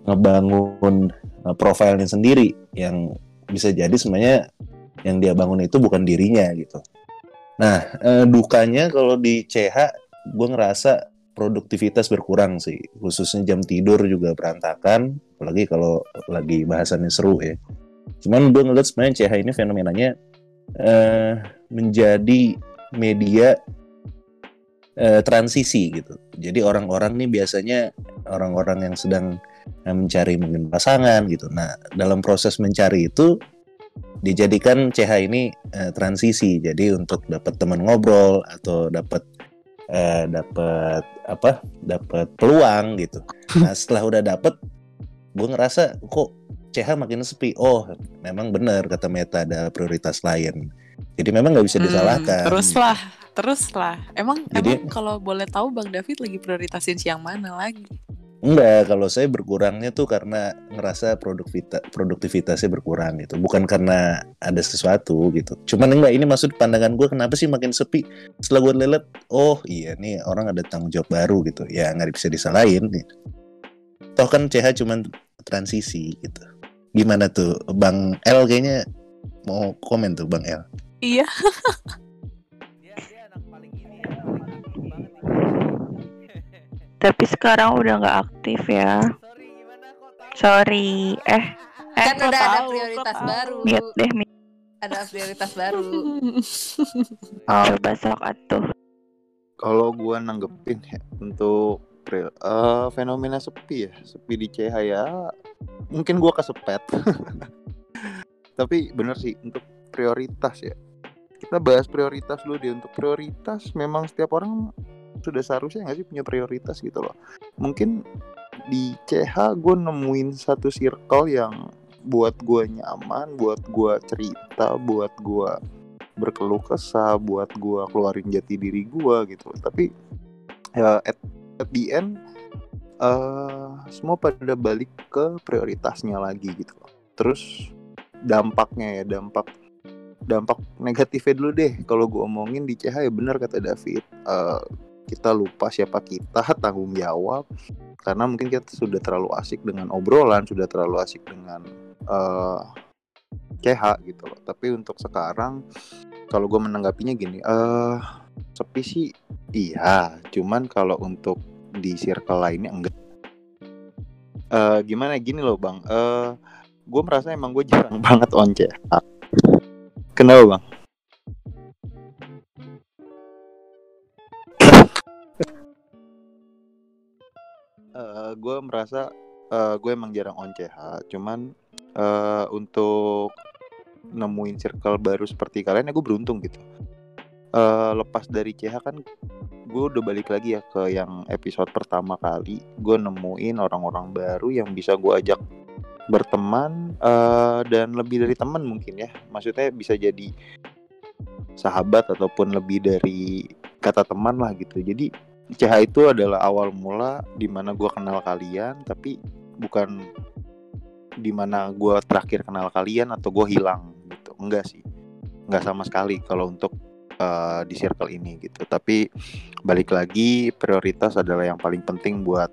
ngebangun uh, profilnya sendiri yang bisa jadi sebenarnya yang dia bangun itu bukan dirinya gitu. Nah, eh, dukanya kalau di CH gue ngerasa produktivitas berkurang sih, khususnya jam tidur juga berantakan, apalagi kalau lagi bahasannya seru ya. Cuman gue ngeliat sebenarnya CH ini fenomenanya eh, menjadi media eh, transisi gitu. Jadi orang-orang nih biasanya orang-orang yang sedang eh, mencari mungkin pasangan gitu. Nah, dalam proses mencari itu dijadikan CH ini eh, transisi jadi untuk dapat teman ngobrol atau dapat eh, dapat apa dapat peluang gitu nah setelah udah dapat gue ngerasa kok CH makin sepi oh memang benar kata Meta ada prioritas lain jadi memang nggak bisa
Hmm,
disalahkan
teruslah, teruslah. Emang
Jadi-
emang kalau boleh tahu Bang David lagi prioritasin siang mana lagi?
Enggak, kalau saya berkurangnya tuh karena ngerasa produktivita, produktivitasnya berkurang gitu. Bukan karena ada sesuatu gitu. Cuman enggak, ini maksud pandangan gue kenapa sih makin sepi? Setelah gue lihat, oh iya nih orang ada tanggung jawab baru gitu. Ya nggak bisa disalahin. Gitu. Toh kan CH cuman transisi gitu. Gimana tuh Bang L kayaknya mau komen tuh Bang L.
Iya.
Tapi sekarang udah nggak aktif ya.
Sorry, gimana kok tahu?
Sorry. Eh, eh
kan udah ada prioritas baru
mute deh.
ada prioritas baru
Oh, besok atuh.
Kalau gua nanggepin ya untuk pri- eh, fenomena sepi ya, sepi di CH ya, mungkin gua kesepet. Tapi bener sih untuk prioritas ya. Kita bahas prioritas dulu deh. Untuk prioritas memang setiap orang sudah seharusnya nggak sih punya prioritas gitu loh. Mungkin di CH gue nemuin satu circle yang buat gua nyaman, buat gua cerita, buat gua berkeluh kesah buat gua keluarin jati diri gua gitu tapi ya at, at the end eh semua pada balik ke prioritasnya lagi gitu terus dampaknya ya dampak dampak negatifnya dulu deh. Kalau gua omongin di CH ya benar kata David eh kita lupa siapa kita tanggung jawab. Karena mungkin kita sudah terlalu asik dengan obrolan sudah terlalu asik dengan CH gitu loh. Tapi untuk sekarang kalau gue menanggapinya gini eh sepi sih iya. Cuman kalau untuk di circle lainnya enggak. Eh gimana? Gini loh bang. Eh gue merasa emang gue jarang banget on CH kenapa bang Eh gue merasa eh gue emang jarang on CH cuman eh untuk nemuin circle baru seperti kalian ya gue beruntung gitu. Eh lepas dari CH kan gue udah balik lagi ya ke yang episode pertama kali. Gue nemuin orang-orang baru yang bisa gue ajak berteman eh dan lebih dari teman mungkin ya. Maksudnya bisa jadi sahabat ataupun lebih dari kata teman lah gitu. Jadi CH itu adalah awal mula di mana gue kenal kalian tapi bukan di mana gue terakhir kenal kalian atau gue hilang gitu. Enggak sih. Enggak sama sekali kalau untuk eh, di circle ini gitu. Tapi balik lagi prioritas adalah yang paling penting buat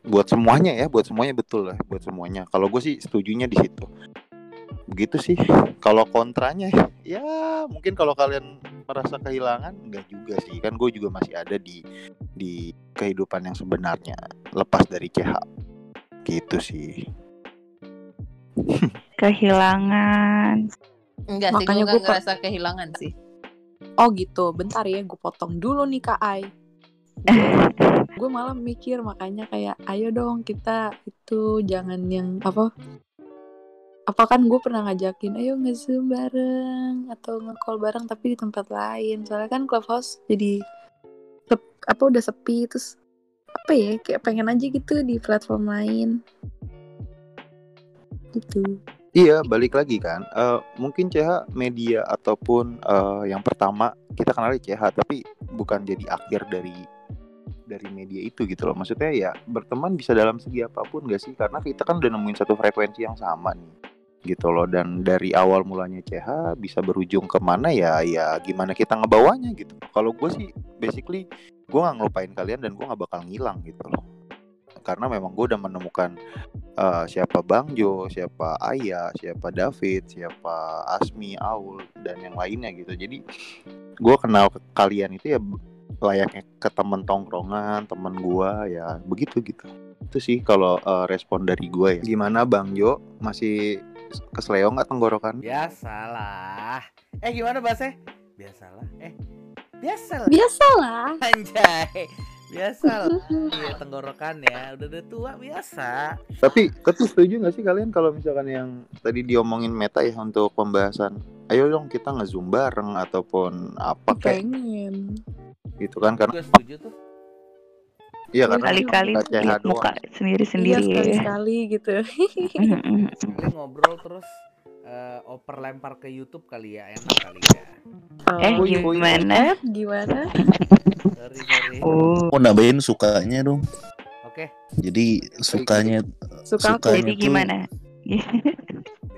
buat semuanya ya buat semuanya betul lah buat semuanya. Kalau gue sih setujunya di situ. Begitu sih. Kalau kontranya ya mungkin kalau kalian merasa kehilangan enggak juga sih kan gue juga masih ada di di kehidupan yang sebenarnya lepas dari CH gitu sih
Kehilangan.
enggak sih
Makanya
gue gak ngerasa kehilangan sih
Oh gitu, bentar ya, gue potong dulu nih Kak Ai. Gue malah mikir makanya kayak, ayo dong kita itu jangan yang apa? Apa kan gue pernah ngajakin, ayo nge-zoom bareng atau nge-call bareng tapi di tempat lain. Soalnya kan clubhouse jadi sep- apa udah sepi terus apa ya kayak pengen aja gitu di platform lain gitu
Iya, balik lagi kan. Eh, mungkin CH media ataupun eh, yang pertama kita kenal CH, tapi bukan jadi akhir dari dari media itu gitu loh. Maksudnya ya berteman bisa dalam segi apa pun gak sih? Karena kita kan udah nemuin satu frekuensi yang sama nih, gitu loh. Dan dari awal mulanya CH bisa berujung ke mana ya? Ya gimana kita ngebawanya gitu. Kalau gue sih basically gue nggak ngelupain kalian dan gue nggak bakal ngilang gitu loh. Karena memang gue udah menemukan eh, siapa Bang Jo, siapa Ayah, siapa David, siapa Asmi, Aul dan yang lainnya gitu. Jadi gue kenal ke kalian itu ya layaknya ke temen tongkrongan, temen gue ya begitu gitu. Itu sih kalau eh, respon dari gue ya. Gimana Bang Jo? Masih kesleo nggak tenggorokan?
Biasalah. Eh gimana bahasnya? Biasalah. Eh biasalah.
biasalah
Anjay. biasa lah iya tenggorokan ya udah udah tua biasa
Tapi tapi setuju nggak sih kalian kalau misalkan yang tadi diomongin meta ya untuk pembahasan, ayo dong kita ngezoom bareng ataupun apa kayak
pengen
gitu kan karena
gue setuju tuh
iya karena
Kali-kali lihat muka
iya
sendiri-sendiri. Ya.
sekali-sekali gitu.
Kali ngobrol terus eh, oper lempar ke YouTube kali ya enak kali ya.
Eh
Oh,
gimana?
gimana?
Sorry sorry.
Oh,
Mau nambahin sukanya dong.
oke.
Jadi sukanya
suka aku.
Sukanya
jadi
tuh-
gimana?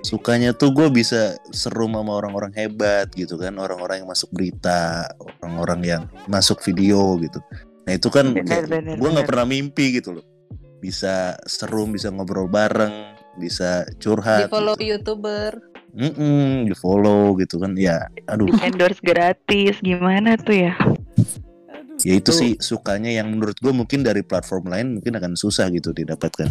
sukanya tuh gue bisa seru sama orang-orang hebat gitu kan. Orang-orang yang masuk berita orang-orang yang masuk video gitu nah itu kan gue nggak pernah mimpi gitu loh bisa seru bisa ngobrol bareng bisa
di
curhat
follow
gitu.
youtuber
Mm-mm, di follow gitu kan ya aduh
Di endorse gratis gimana tuh ya?
ya itu sih sukanya yang menurut gue mungkin dari platform lain mungkin akan susah gitu didapatkan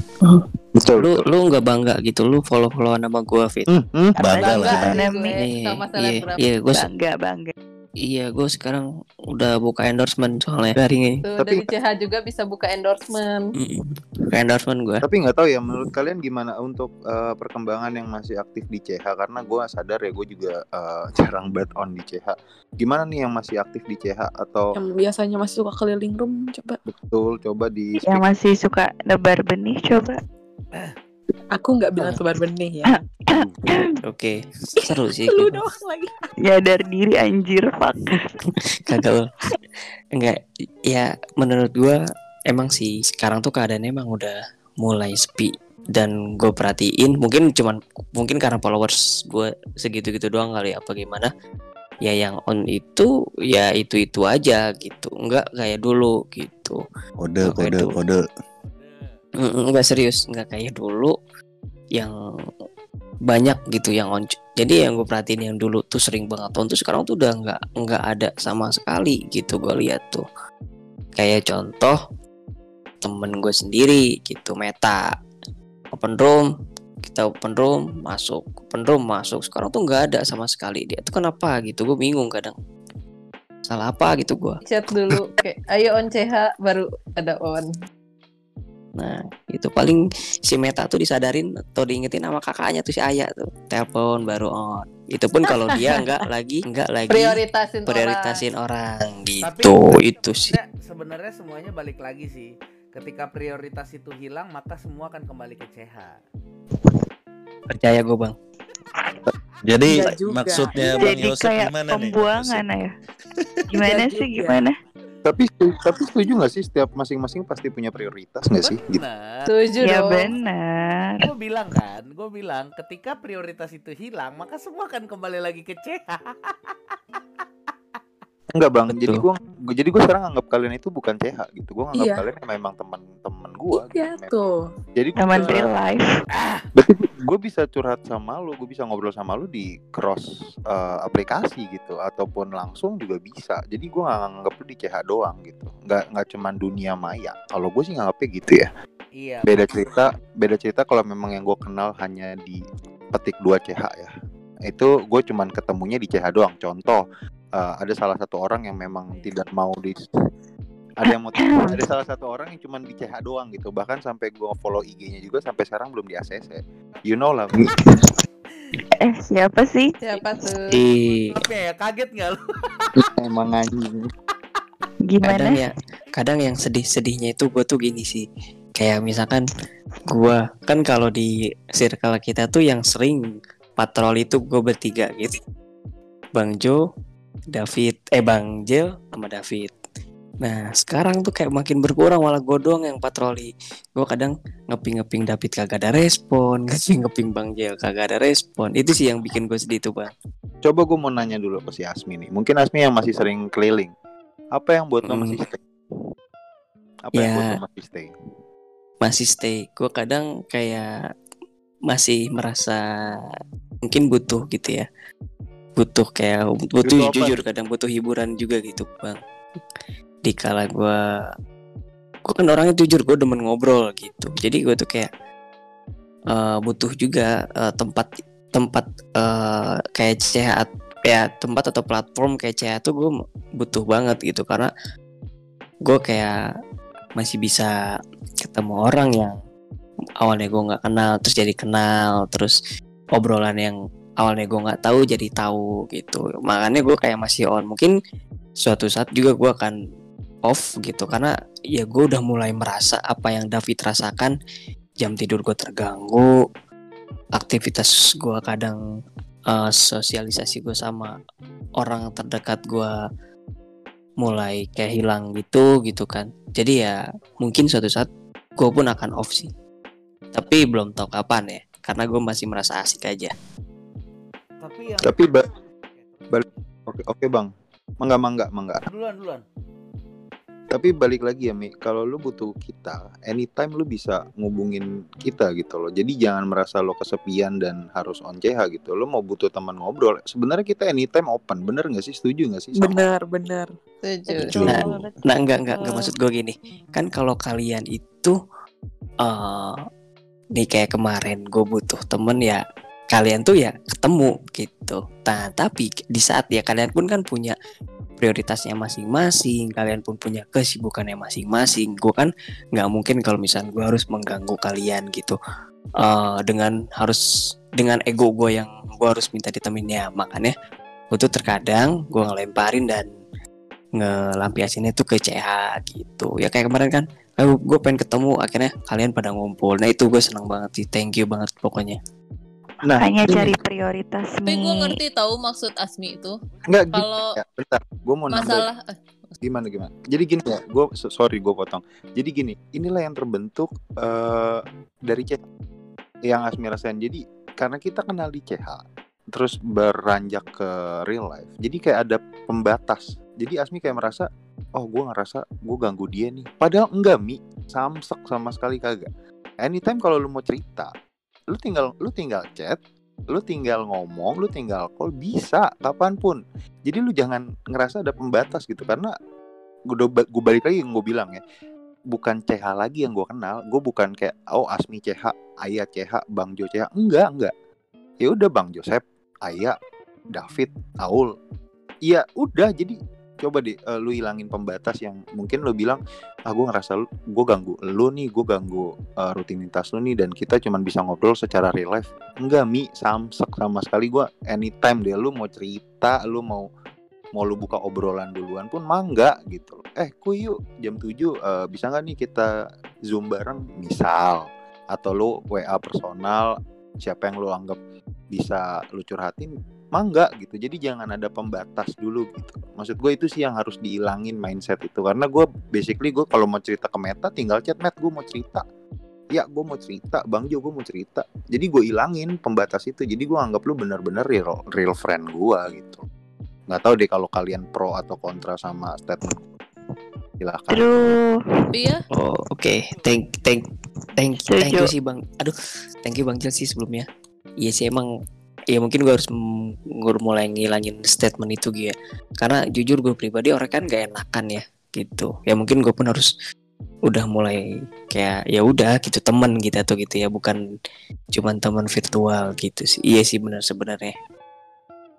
Betul.
Lu lu nggak bangga gitu lu follow followan sama gua Fit.
Hmm, hmm, bangga
bangga
lah
gue
Iya, iya, iya, gue
Bangga bangga.
Iya gue sekarang udah buka endorsement soalnya dari ini.
tuh
Tapi-
dari CH juga bisa buka endorsement
Mm, Buka endorsement gue.
Tapi nggak tahu ya menurut kalian gimana untuk eh, perkembangan yang masih aktif di CH karena gue sadar ya gue juga eh, jarang bet on di CH. Gimana nih yang masih aktif di CH atau
yang biasanya masih suka keliling room coba
betul coba di
Yang masih suka nebar benih coba.
Aku nggak bilang sebar benih ya.
Oke, seru sih.
lu
gitu.
doang lagi.
Nyadar diri anjir fuck.
Kagak. Enggak, ya menurut gua emang sih sekarang tuh keadaannya emang udah mulai sepi. Dan gue perhatiin mungkin cuman mungkin karena followers gue segitu-gitu doang kali apa gimana. Ya yang on itu ya itu itu aja gitu. Nggak kayak dulu gitu.
Kode kode kode.
Mm, nggak serius nggak kayak dulu yang banyak gitu yang on jadi yang gue perhatiin yang dulu tuh sering banget on tuh sekarang tuh udah nggak nggak ada sama sekali gitu gue lihat tuh. Kayak contoh temen gue sendiri gitu meta. Open room kita open room masuk open room masuk. Sekarang tuh nggak ada sama sekali. Dia tuh kenapa gitu? Gue bingung kadang. Salah apa gitu gue
chat dulu kayak ayo on CH baru ada on
Nah, itu paling si Meta tuh disadarin atau diingetin sama kakaknya tuh si Ayah tuh. Telepon baru on. Itu pun kalau dia nggak lagi nggak lagi
prioritasin,
prioritasin orang,
Tapi-
gitu. itu sih.
Sebenarnya- semuanya balik lagi sih ketika prioritas itu hilang maka semua akan kembali ke CH
Percaya gue, Bang.
jadi
Enggak
maksudnya bang
Jadi
Yosef
kayak
gimana nih
pembuangan ya. Gimana sih gimana?
Tapi tapi setuju nggak sih setiap masing-masing pasti punya prioritas nggak sih gitu.
benar
setuju
Ya benar.
gue bilang kan gue bilang ketika prioritas itu hilang maka semua akan kembali lagi ke CH
Enggak bang, jadi
Betul.
gua gua- jadi gue sekarang anggap kalian itu bukan CH gitu. Gue anggap
Iya.
kalian memang teman-teman gue.
iya tuh
Jadi gue
Teman real life.
berarti gue bisa curhat sama lu, gue bisa ngobrol sama lu di cross eh, aplikasi gitu, ataupun langsung juga bisa. Jadi gue nggak nganggap lu di CH doang gitu. Nggak nggak cuman dunia maya. Kalau gue sih nganggapnya gitu ya.
iya
Beda cerita, beda cerita kalau memang yang gue kenal hanya di petik 2 CH ya. Itu gue cuman ketemunya di CH doang. Contoh, eh, ada salah satu orang yang memang tidak mau di ada yang mau ada salah satu orang yang cuman di CH doang gitu bahkan sampai gue follow IG-nya juga sampai sekarang belum di ACC you know lah
Eh siapa sih?
siapa tuh
Di
apa ya kaget nggak lu
emang anjing
kadang
Gimana?
ya, kadang yang sedih-sedihnya itu gue tuh gini sih. Kayak misalkan gua kan kalau di circle kita tuh yang sering patroli itu gue bertiga gitu. Bang Jo, David, eh Bang Jel sama David. Nah sekarang tuh kayak makin berkurang malah gue doang yang patroli. Gue kadang ngeping-ngeping David kagak ada respon, ngeping-ngeping Bang Jel kagak ada respon. Itu sih yang bikin gue sedih tuh bang.
coba gue mau nanya dulu ke si Asmi nih mungkin Asmi yang masih sering keliling apa yang buat lo
Hmm.
masih stay apa yang
Ya.
buat lo masih stay
masih stay. Gue kadang kayak masih merasa mungkin butuh gitu ya. Butuh kayak butuh
Butuh apa
jujur kadang butuh hiburan juga gitu bang. Dikala gue gue kan orangnya jujur gue demen ngobrol gitu. Jadi gue tuh kayak eh, butuh juga eh, tempat tempat eh, kayak CH ya tempat atau platform kayak CH tuh gue butuh banget gitu karena gue kayak masih bisa ketemu orang yang awalnya gue nggak kenal terus jadi kenal terus obrolan yang awalnya gue nggak tahu jadi tahu gitu. Makanya gue kayak masih on. Mungkin suatu saat juga gue akan off gitu. Karena ya gue udah mulai merasa apa yang David rasakan. Jam tidur gue terganggu. Aktivitas gue kadang eh, sosialisasi gue sama orang terdekat gue mulai kayak hilang gitu gitu kan. Jadi ya mungkin suatu saat gue pun akan off sih. Tapi belum tahu kapan ya. Karena gue masih merasa asik aja
Tapi yang
Tapi ba- balik oke oke bang. Mangga mangga mangga.
Duluan duluan.
tapi balik lagi ya Mi. Kalau lu butuh kita anytime lu bisa ngubungin kita gitu loh. Jadi jangan merasa lo kesepian dan harus on CH gitu. Lo mau butuh teman ngobrol sebenarnya kita anytime open. Bener nggak sih? Setuju nggak sih? Sama-
Bener, bener.
Setuju.
Nah, nah enggak enggak enggak maksud gue gini. Kan kalau kalian itu eh nih kayak kemarin gue butuh temen ya kalian tuh ya ketemu gitu. Nah tapi di saat ya kalian pun kan punya prioritasnya masing-masing kalian pun punya kesibukannya masing-masing gue kan nggak mungkin kalau misalnya gue harus mengganggu kalian gitu. Eh dengan harus dengan ego gue yang gue harus minta ditemenin ya makanya gue terkadang gue ngelemparin dan ngelampiasinnya tuh ke CH gitu. Ya kayak kemarin kan gue pengen ketemu akhirnya kalian pada ngumpul. Nah itu gue senang banget sih thank you banget pokoknya
nah
Hanya
ini-
cari prioritas
Tapi gue ngerti tahu maksud Asmi itu.
nggak
Kalau
ya bentar. Gue mau
masalah eh,
gimana gimana? Jadi gini ya gue sorry gue potong. Jadi gini inilah yang terbentuk eh dari CH yang Asmi rasain. Jadi karena kita kenal di CH terus beranjak ke real life jadi kayak ada pembatas. Jadi Asmi kayak merasa oh gue ngerasa gue ganggu dia nih. Padahal enggak mi. Samsek sama sekali kagak. Anytime kalau lu mau cerita lu tinggal lu tinggal chat lu tinggal ngomong lu tinggal call bisa kapan pun. Jadi lu jangan ngerasa ada pembatas gitu karena gue gue balik lagi yang gue bilang ya bukan CH lagi yang gue kenal gue bukan kayak oh Asmi CH Ayah CH Bang Jo CH enggak enggak. Ya udah Bang Joseph Ayah David Aul. Ya udah jadi coba deh eh, lu hilangin pembatas yang mungkin lu bilang ah gue ngerasa gue ganggu lu nih gue ganggu eh, rutinitas lu nih dan kita cuman bisa ngobrol secara real life. Enggak mi samsek sama sekali. Gue anytime deh lu mau cerita lu mau mau lu buka obrolan duluan pun mangga gitu eh kuy yuk jam 7 eh, bisa nggak nih kita zoom bareng? Misal. Atau lu WA personal siapa yang lu anggap bisa lu curhatin mangga gitu. Jadi jangan ada pembatas dulu gitu. Maksud gue itu sih yang harus dihilangin mindset itu. Karena gue basically gue kalau mau cerita ke Meta tinggal chat Met gue mau cerita. Ya gue mau cerita. Bang Jo gue mau cerita. Jadi gue ilangin pembatas itu. Jadi gue anggap lu bener-bener real real friend gue gitu. Nggak tahu deh kalau kalian pro atau kontra sama statement. Gue silakan
True.
tapi ya
oh oke. Thank thank thank thank you sih bang. Aduh thank you bang Jel sih sebelumnya. Iya sih emang ya mungkin gue harus gue mulai ngilangin statement itu gitu ya. Karena jujur gue pribadi orang kan gak enakan ya gitu. Ya mungkin gue pun harus udah mulai kayak ya udah gitu temen gitu atau gitu ya bukan cuman teman virtual gitu sih. Iya sih benar sebenarnya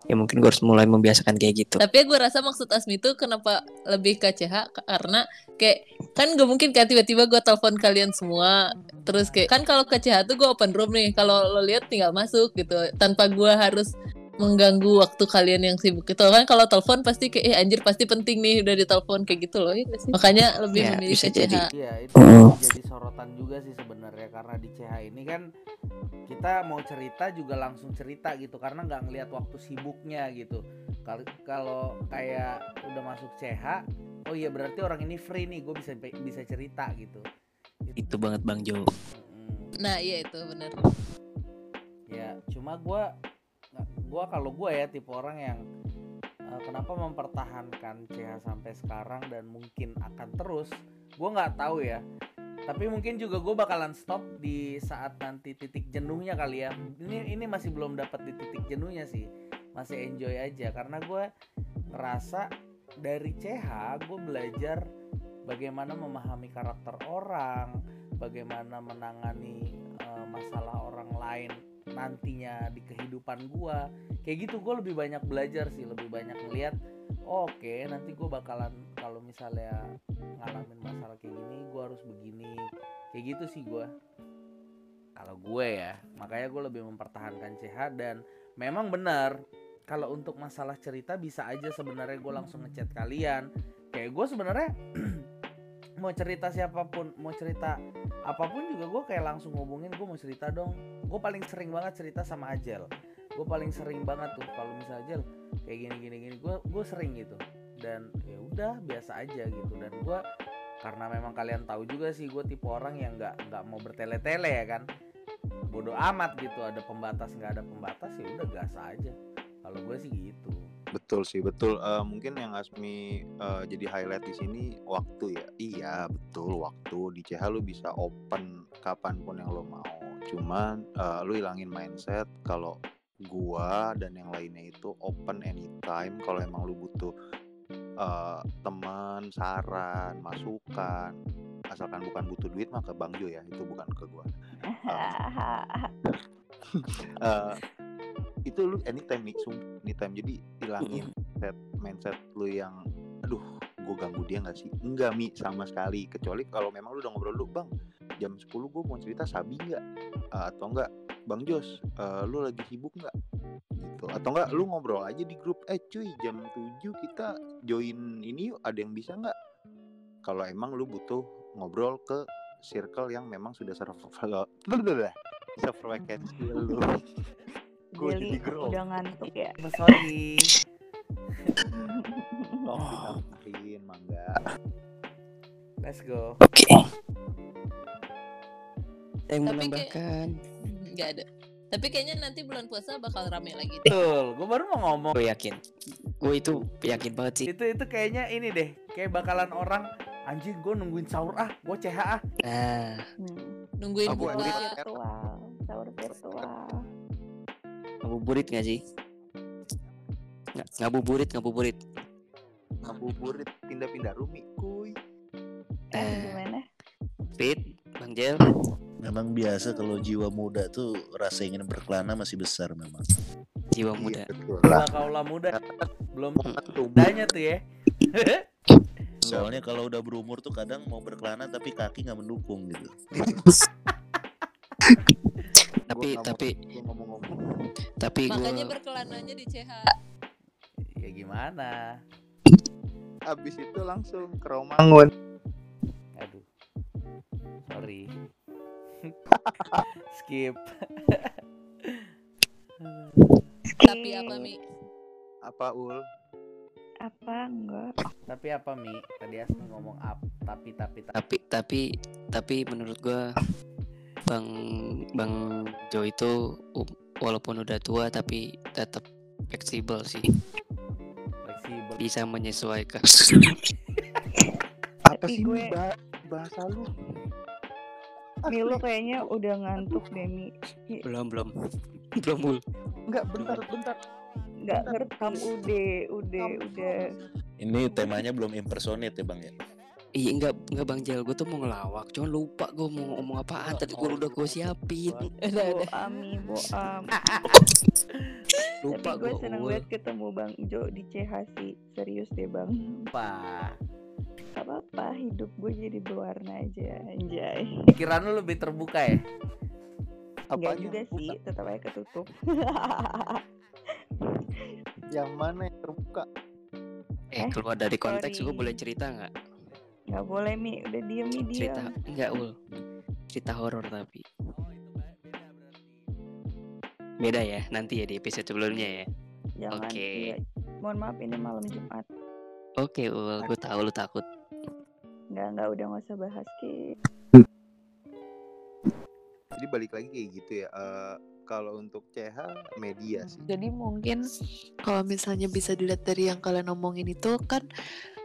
ya mungkin gue harus mulai membiasakan kayak gitu.
Tapi gue rasa maksud Asmi itu kenapa lebih ke CH karena kayak kan gak mungkin kan tiba-tiba gue telepon kalian semua terus kayak kan kalau ke CH tuh gue open room nih. Kalau lo lihat tinggal masuk gitu tanpa gue harus mengganggu waktu kalian yang sibuk itu kan kalau telepon pasti kayak eh anjir pasti penting nih udah ditelepon kayak gitu loh ya sih? makanya lebih
Ya,
memilih
bisa
ke
jadi.
CH
Iya, itu
Mm.
jadi sorotan juga sih sebenarnya karena di CH ini kan kita mau cerita juga langsung cerita gitu karena nggak ngelihat waktu sibuknya gitu. Kal- Kalau kayak udah masuk CH, oh iya berarti orang ini free nih, gue bisa bisa cerita gitu.
itu banget bang Jo
nah iya itu bener
Ya, cuma gua gua kalau gua ya tipe orang yang eh, kenapa mempertahankan CH sampai sekarang dan mungkin akan terus, gua nggak tahu ya. Tapi mungkin juga gue bakalan stop di saat nanti titik jenuhnya kali ya. Ini ini masih belum dapat di titik jenuhnya sih. Masih enjoy aja karena gue ngerasa dari CH gue belajar bagaimana memahami karakter orang, bagaimana menangani eh, masalah orang lain nantinya di kehidupan gua. Kayak gitu gue lebih banyak belajar sih lebih banyak ngeliat oke nanti gue bakalan kalau misalnya ngalamin masalah kayak gini gue harus begini. Kayak gitu sih gue kalau gue ya makanya gue lebih mempertahankan CH dan memang benar kalau untuk masalah cerita bisa aja sebenarnya gue langsung ngechat kalian. Kayak gue sebenarnya mau cerita siapa pun mau cerita apa pun juga gue kayak langsung ngubungin gue mau cerita dong. Gue paling sering banget cerita sama Ajel. Gue paling sering banget tuh kalau misalnya Ajel kayak gini gini gini gue gue sering gitu. Dan ya udah biasa aja gitu. Dan gue karena memang kalian tahu juga sih gue tipe orang yang nggak nggak mau bertele-tele ya kan? Bodoh amat gitu ada pembatas nggak ada pembatas ya udah gas aja. Kalau gue sih gitu
Betul sih, betul. Eh, mungkin yang Asmi eh, jadi highlight di sini waktu ya. Iya, betul waktu. Di CH lu bisa open kapan pun yang lo mau. Cuman eh, lu hilangin mindset kalau gua dan yang lainnya itu open anytime. Kalau emang lu butuh eh, teman, saran, masukan, asalkan bukan butuh duit mah ke Bang Jo ya, itu bukan ke gua. Eh, itu lu anytime nih, anytime. Jadi hilangin mindset mindset lu yang aduh gue ganggu dia nggak sih enggak mi sama sekali kecuali kalau memang lu udah ngobrol lu bang jam 10 gue mau cerita sabi nggak Eh, atau enggak bang Jos eh, lu lagi sibuk nggak gitu atau enggak lu ngobrol aja di grup eh cuy jam 7 kita join ini yuk ada yang bisa nggak kalau emang lu butuh ngobrol ke circle yang memang sudah server server vacancy lu gue
Jadi
jadi grow
udah ngantuk ya.
Oh, sorry
ditambahin mangga
let's go
Oke. Saya
Tapi
yang
kayak-
menambahkan.
nggak ada tapi kayaknya nanti bulan puasa bakal rame lagi deh.
betul gue baru mau ngomong
Gue yakin. Gue itu yakin banget sih.
itu itu kayaknya ini deh kayak bakalan orang anjing gue nungguin sahur ah gue CH ah
Nah,
Hmm.
nungguin
Aku
buka
Virtual, sahur virtual.
Ngabuburit gak sih? Nggak, ngabuburit, ngabuburit.
ngabuburit pindah-pindah rumi kuy
Eh,
Eh,
gimana?
Fit, Bang Jel.
Memang biasa kalau jiwa muda tuh rasa ingin berkelana masih besar memang.
Jiwa muda.
Iya,
Gila
lah
kaulah muda belum
tuh
mudanya tuh ya
Soalnya kalau udah berumur tuh kadang mau berkelana tapi kaki nggak mendukung gitu.
Tapi
nggak
tapi tapi
makanya
gue
berkelananya di CH
ya gimana?
Abis itu langsung ke Romangun
aduh. Sorry. Skip.
Tapi apa mi?
Apa ul?
Apa enggak?
tapi apa mi? Tadi Asmi ngomong up tapi tapi tapi.
Tapi tapi tapi menurut gua Bang Bang Jo itu um, walaupun udah tua tapi tetap fleksibel sih.
Fleksibel.
Bisa menyesuaikan.
Apa
Tapi
sih
gue-
gue bah- bahasa lu.
Mi lu kayaknya udah ngantuk deh Mi.
belum belum. Belum Bul.
enggak bentar bentar.
Nggak ngerekam udah, udah, udah.
Ini temanya belum impersonate ya bang ya.
Iya enggak enggak Bang Jel gue tuh mau ngelawak cuman lupa gue mau ngomong apaan tadi gue udah gue siapin
Bo Ami, Bo Am.
lupa
Tapi gue
gue
seneng banget ketemu Bang Jo di CH sih. Serius deh Bang.
apa
Gak apa-apa, hidup gue jadi berwarna aja. Anjay.
pikiran lu lebih terbuka ya
Enggak
Apanya
juga sih, tetap aja ketutup.
yang mana yang terbuka
eh
Eh,
keluar dari konteks gue boleh cerita nggak
Gak boleh Mi, udah diem Mi
cerita
diem.
enggak ul cerita horor tapi beda ya nanti ya di episode sebelumnya ya
Jangan.
Oke.
iya. Mohon maaf ini malam Jumat.
oke ul gue tahu lu takut
Enggak, enggak udah nggak usah bahas Ki.
jadi balik lagi kayak gitu ya eh, kalau untuk CH media sih
Jadi mungkin kalau misalnya bisa dilihat dari yang kalian omongin itu kan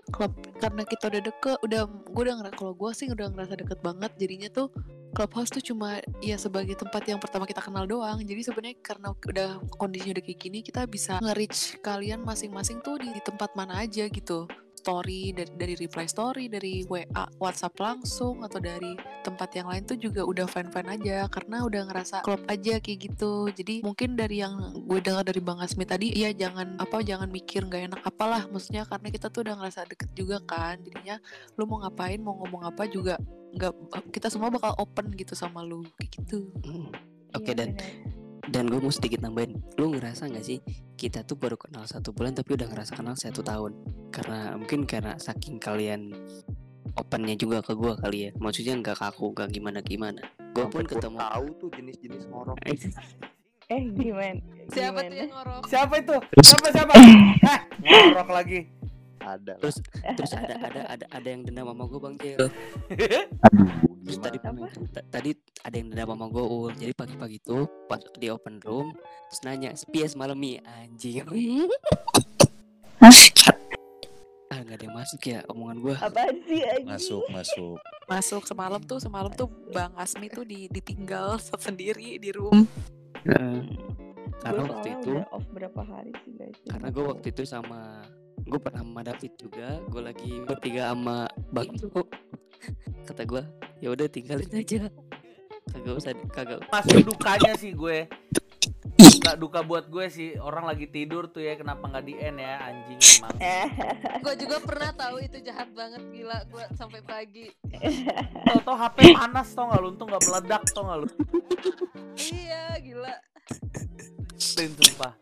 klub karena kita udah deket, udah gue udah ngerasa kalau gue sih udah ngerasa deket banget jadinya tuh clubhouse tuh cuma ya sebagai tempat yang pertama kita kenal doang. Jadi sebenarnya karena udah kondisinya udah kayak gini kita bisa nge-reach kalian masing-masing tuh di, di tempat mana aja gitu. Story dari dari reply story dari WA WhatsApp langsung atau dari tempat yang lain tuh juga udah fine fine aja karena udah ngerasa klop aja kayak gitu jadi mungkin dari yang gue dengar dari Bang Asmi tadi ya jangan apa jangan mikir nggak enak apalah maksudnya karena kita tuh udah ngerasa deket juga kan jadinya lu mau ngapain mau ngomong apa juga nggak kita semua bakal open gitu sama lu kayak gitu
Hmm. Oke
Iya,
dan
bener.
Dan gue mau sedikit nambahin lu ngerasa nggak sih kita tuh baru kenal satu bulan tapi udah ngerasa kenal satu tahun karena mungkin karena saking kalian opennya juga ke gue kali ya maksudnya nggak kaku nggak gimana gimana gue pun ketemu
tahu tuh jenis-jenis ngorok
Eh gimana?
Siapa tuh yang ngorok?
Siapa itu? Siapa siapa? Hah, ngorok lagi.
Ada lah.
terus terus ada ada ada ada yang dendam sama gue bang Jel
Aduh,
terus tadi tadi ada yang dendam sama gue ul. Jadi pagi-pagi tuh pas di open room terus nanya spies malam nih anjing. Ah nggak ada yang masuk ya omongan gue
sih anjing?
Masuk, masuk.
masuk semalam tuh semalam tuh Bang Asmi tuh di, ditinggal sendiri di room.
Karena
Gua
waktu itu
off berapa hari sih guys.
karena gue waktu itu sama gue pernah sama David juga gue lagi bertiga sama Bang Jo kata gue ya udah tinggalin aja kagak usah kagak
Masuk dukanya sih gue. Duka, duka buat gue sih orang lagi tidur tuh ya kenapa nggak di end ya anjing emang.
Gue juga pernah tahu itu jahat banget gila gue sampai pagi.
Tau tau HP panas tau nggak lu untung nggak meledak tau nggak lu.
Iya gila.
Sumpah.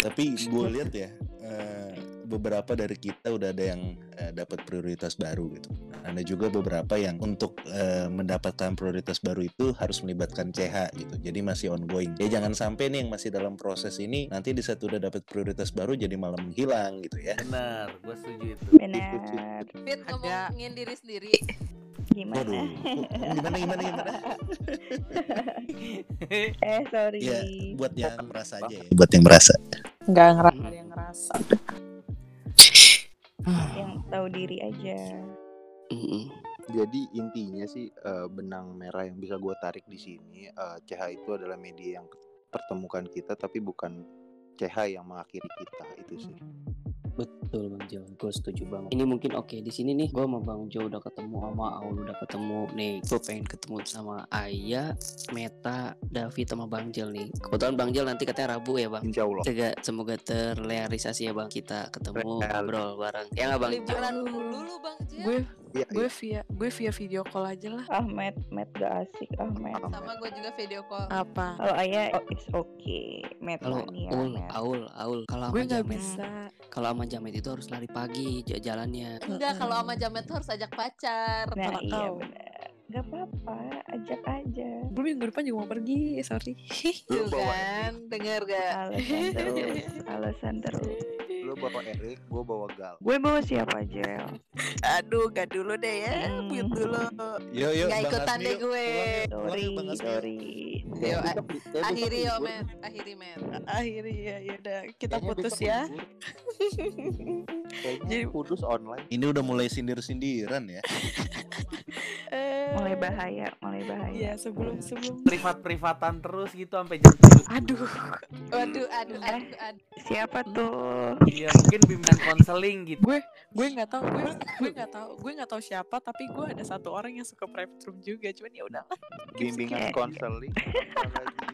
Tapi gue lihat ya, eh, beberapa dari kita udah ada yang eh, dapat prioritas baru gitu. Ada juga beberapa yang untuk eh, mendapatkan prioritas baru itu harus melibatkan CH gitu. Jadi masih ongoing. Ya jangan sampai nih yang masih dalam proses ini nanti di saat udah dapat prioritas baru jadi malah menghilang gitu ya.
Bener, gue setuju itu.
Benar.
Fit ngomongin diri sendiri.
Gimana?
Waduh, gimana gimana gimana?
Eh sorry.
Ya buat yang merasa aja ya. Buat yang merasa.
nggak ngerasa yang ngerasa
Yang tahu diri aja.
Jadi intinya sih eh, benang merah yang bisa gue tarik di sini eh, CH itu adalah media yang pertemukan kita tapi bukan CH yang mengakhiri kita itu sih.
Betul Bang Jo, gue setuju banget. Ini mungkin oke di sini nih, gue sama Bang Jo udah ketemu sama Aul udah ketemu nih. Gue pengen ketemu sama Aya, Meta, David sama Bang Jel nih. Kebetulan Bang Jel nanti katanya Rabu ya Bang.
Insya Allah.
Semoga, semoga terrealisasi ya Bang kita ketemu
Real.
ngobrol bareng. Ya nggak Bang?
Liburan dulu lu bang Jel.
gue
Iya,
gue via gue via video call aja lah
Ahmed, Met gak asik Ahmed.
Sama gue juga video call.
apa
Kalau ayah oh, it's okay. Met
Kalau
nih ya,
Aul. Aul, Aul, kalau
gue
sama
nggak
Jamet,
bisa
kalau sama Jamet itu harus lari pagi jalannya.
Enggak kalau sama Jamet tuh harus ajak pacar.
Nah
kalau
iya
kau.
benar. Gak apa-apa, ajak aja.
gue minggu depan juga mau pergi sorry
Tuh kan, denger gak?
Alasan terus, alasan terus.
Lo bawa Erik, gue bawa Gal.
Gue bawa siapa aja?
aduh gak dulu deh ya
Hmm.
mute dulu
yuk.
Nggak
Bang
ikutan
Asmi,
deh gue.
Sorry, sorry.
Yo, akhiri yo men, akhiri men.
akhirnya ya ya udah kita putus ya Jadi-
kudus online.
Ini udah mulai sindir-sindiran ya.
eh
Mulai bahaya, mulai bahaya.
ya sebelum sebelum
Privat-privatan terus gitu sampai jam 7
aduh
Waduh, aduh, aduh, aduh.
Siapa tuh?
Iya mungkin bimbingan konseling gitu.
gue gue nggak tahu gue gue nggak tahu gue nggak tahu siapa tapi gue ada satu orang yang suka private room juga cuman ya udahlah
Bimbingan konseling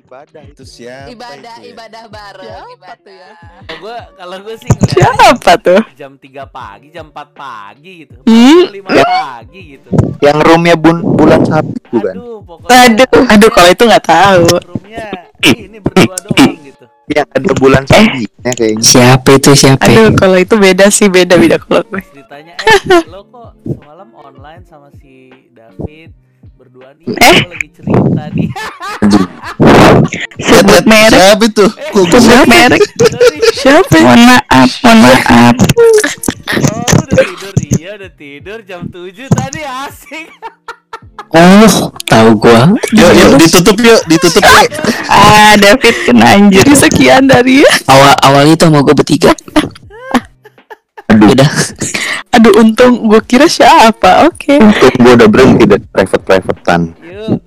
ibadah itu.
Siapa
Ibadah,
itu ya?
ibadah bareng,
Siapa
ibadah.
tuh ya?
Kalau gue kalau gue sih
siapa tuh
jam 3 pagi, jam 4 pagi gitu.
Ih.
5 pagi gitu.
Yang roomnya bun bulan sabtu kan?
Aduh, pokoknya
aduh aduh kalau itu nggak tahu
roomnya ini berdua doang gitu.
Yang ada bulan sabinya kayaknya.
Siapa itu siapa?
aduh kalau itu beda sih beda beda kalau gue
Ceritanya eh lo kok semalam online sama si David berduaan ini
Eh?
lagi cerita nih.
Sebut merek,
Siapa itu? Kok gue
sebut merek.
Siapa
Mohon maaf, mohon maaf.
Oh, udah tidur iya udah tidur jam 7 tadi asik.
Oh, tahu gua.
Yuk yuk ditutup yuk, ditutup yuk.
Ah, David kena anjir.
sekian dari
Awal awalnya tuh sama gua bertiga. Udah.
aduh untung gue kira siapa oke
Gue udah berhenti dari private privatean.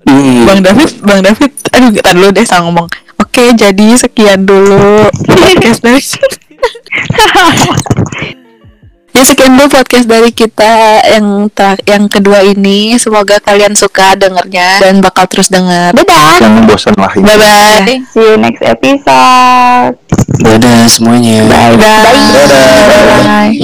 Hmm.
bang David bang David aduh kita dulu deh sama ngomong oke jadi sekian dulu podcast ya Jadi sekian dulu podcast dari kita yang ter- yang kedua ini. Semoga kalian suka dengernya dan bakal terus denger. Dadah.
Jangan bosan lah.
Bye bye.
See you next episode.
Dadah semuanya.
Bye. Bye.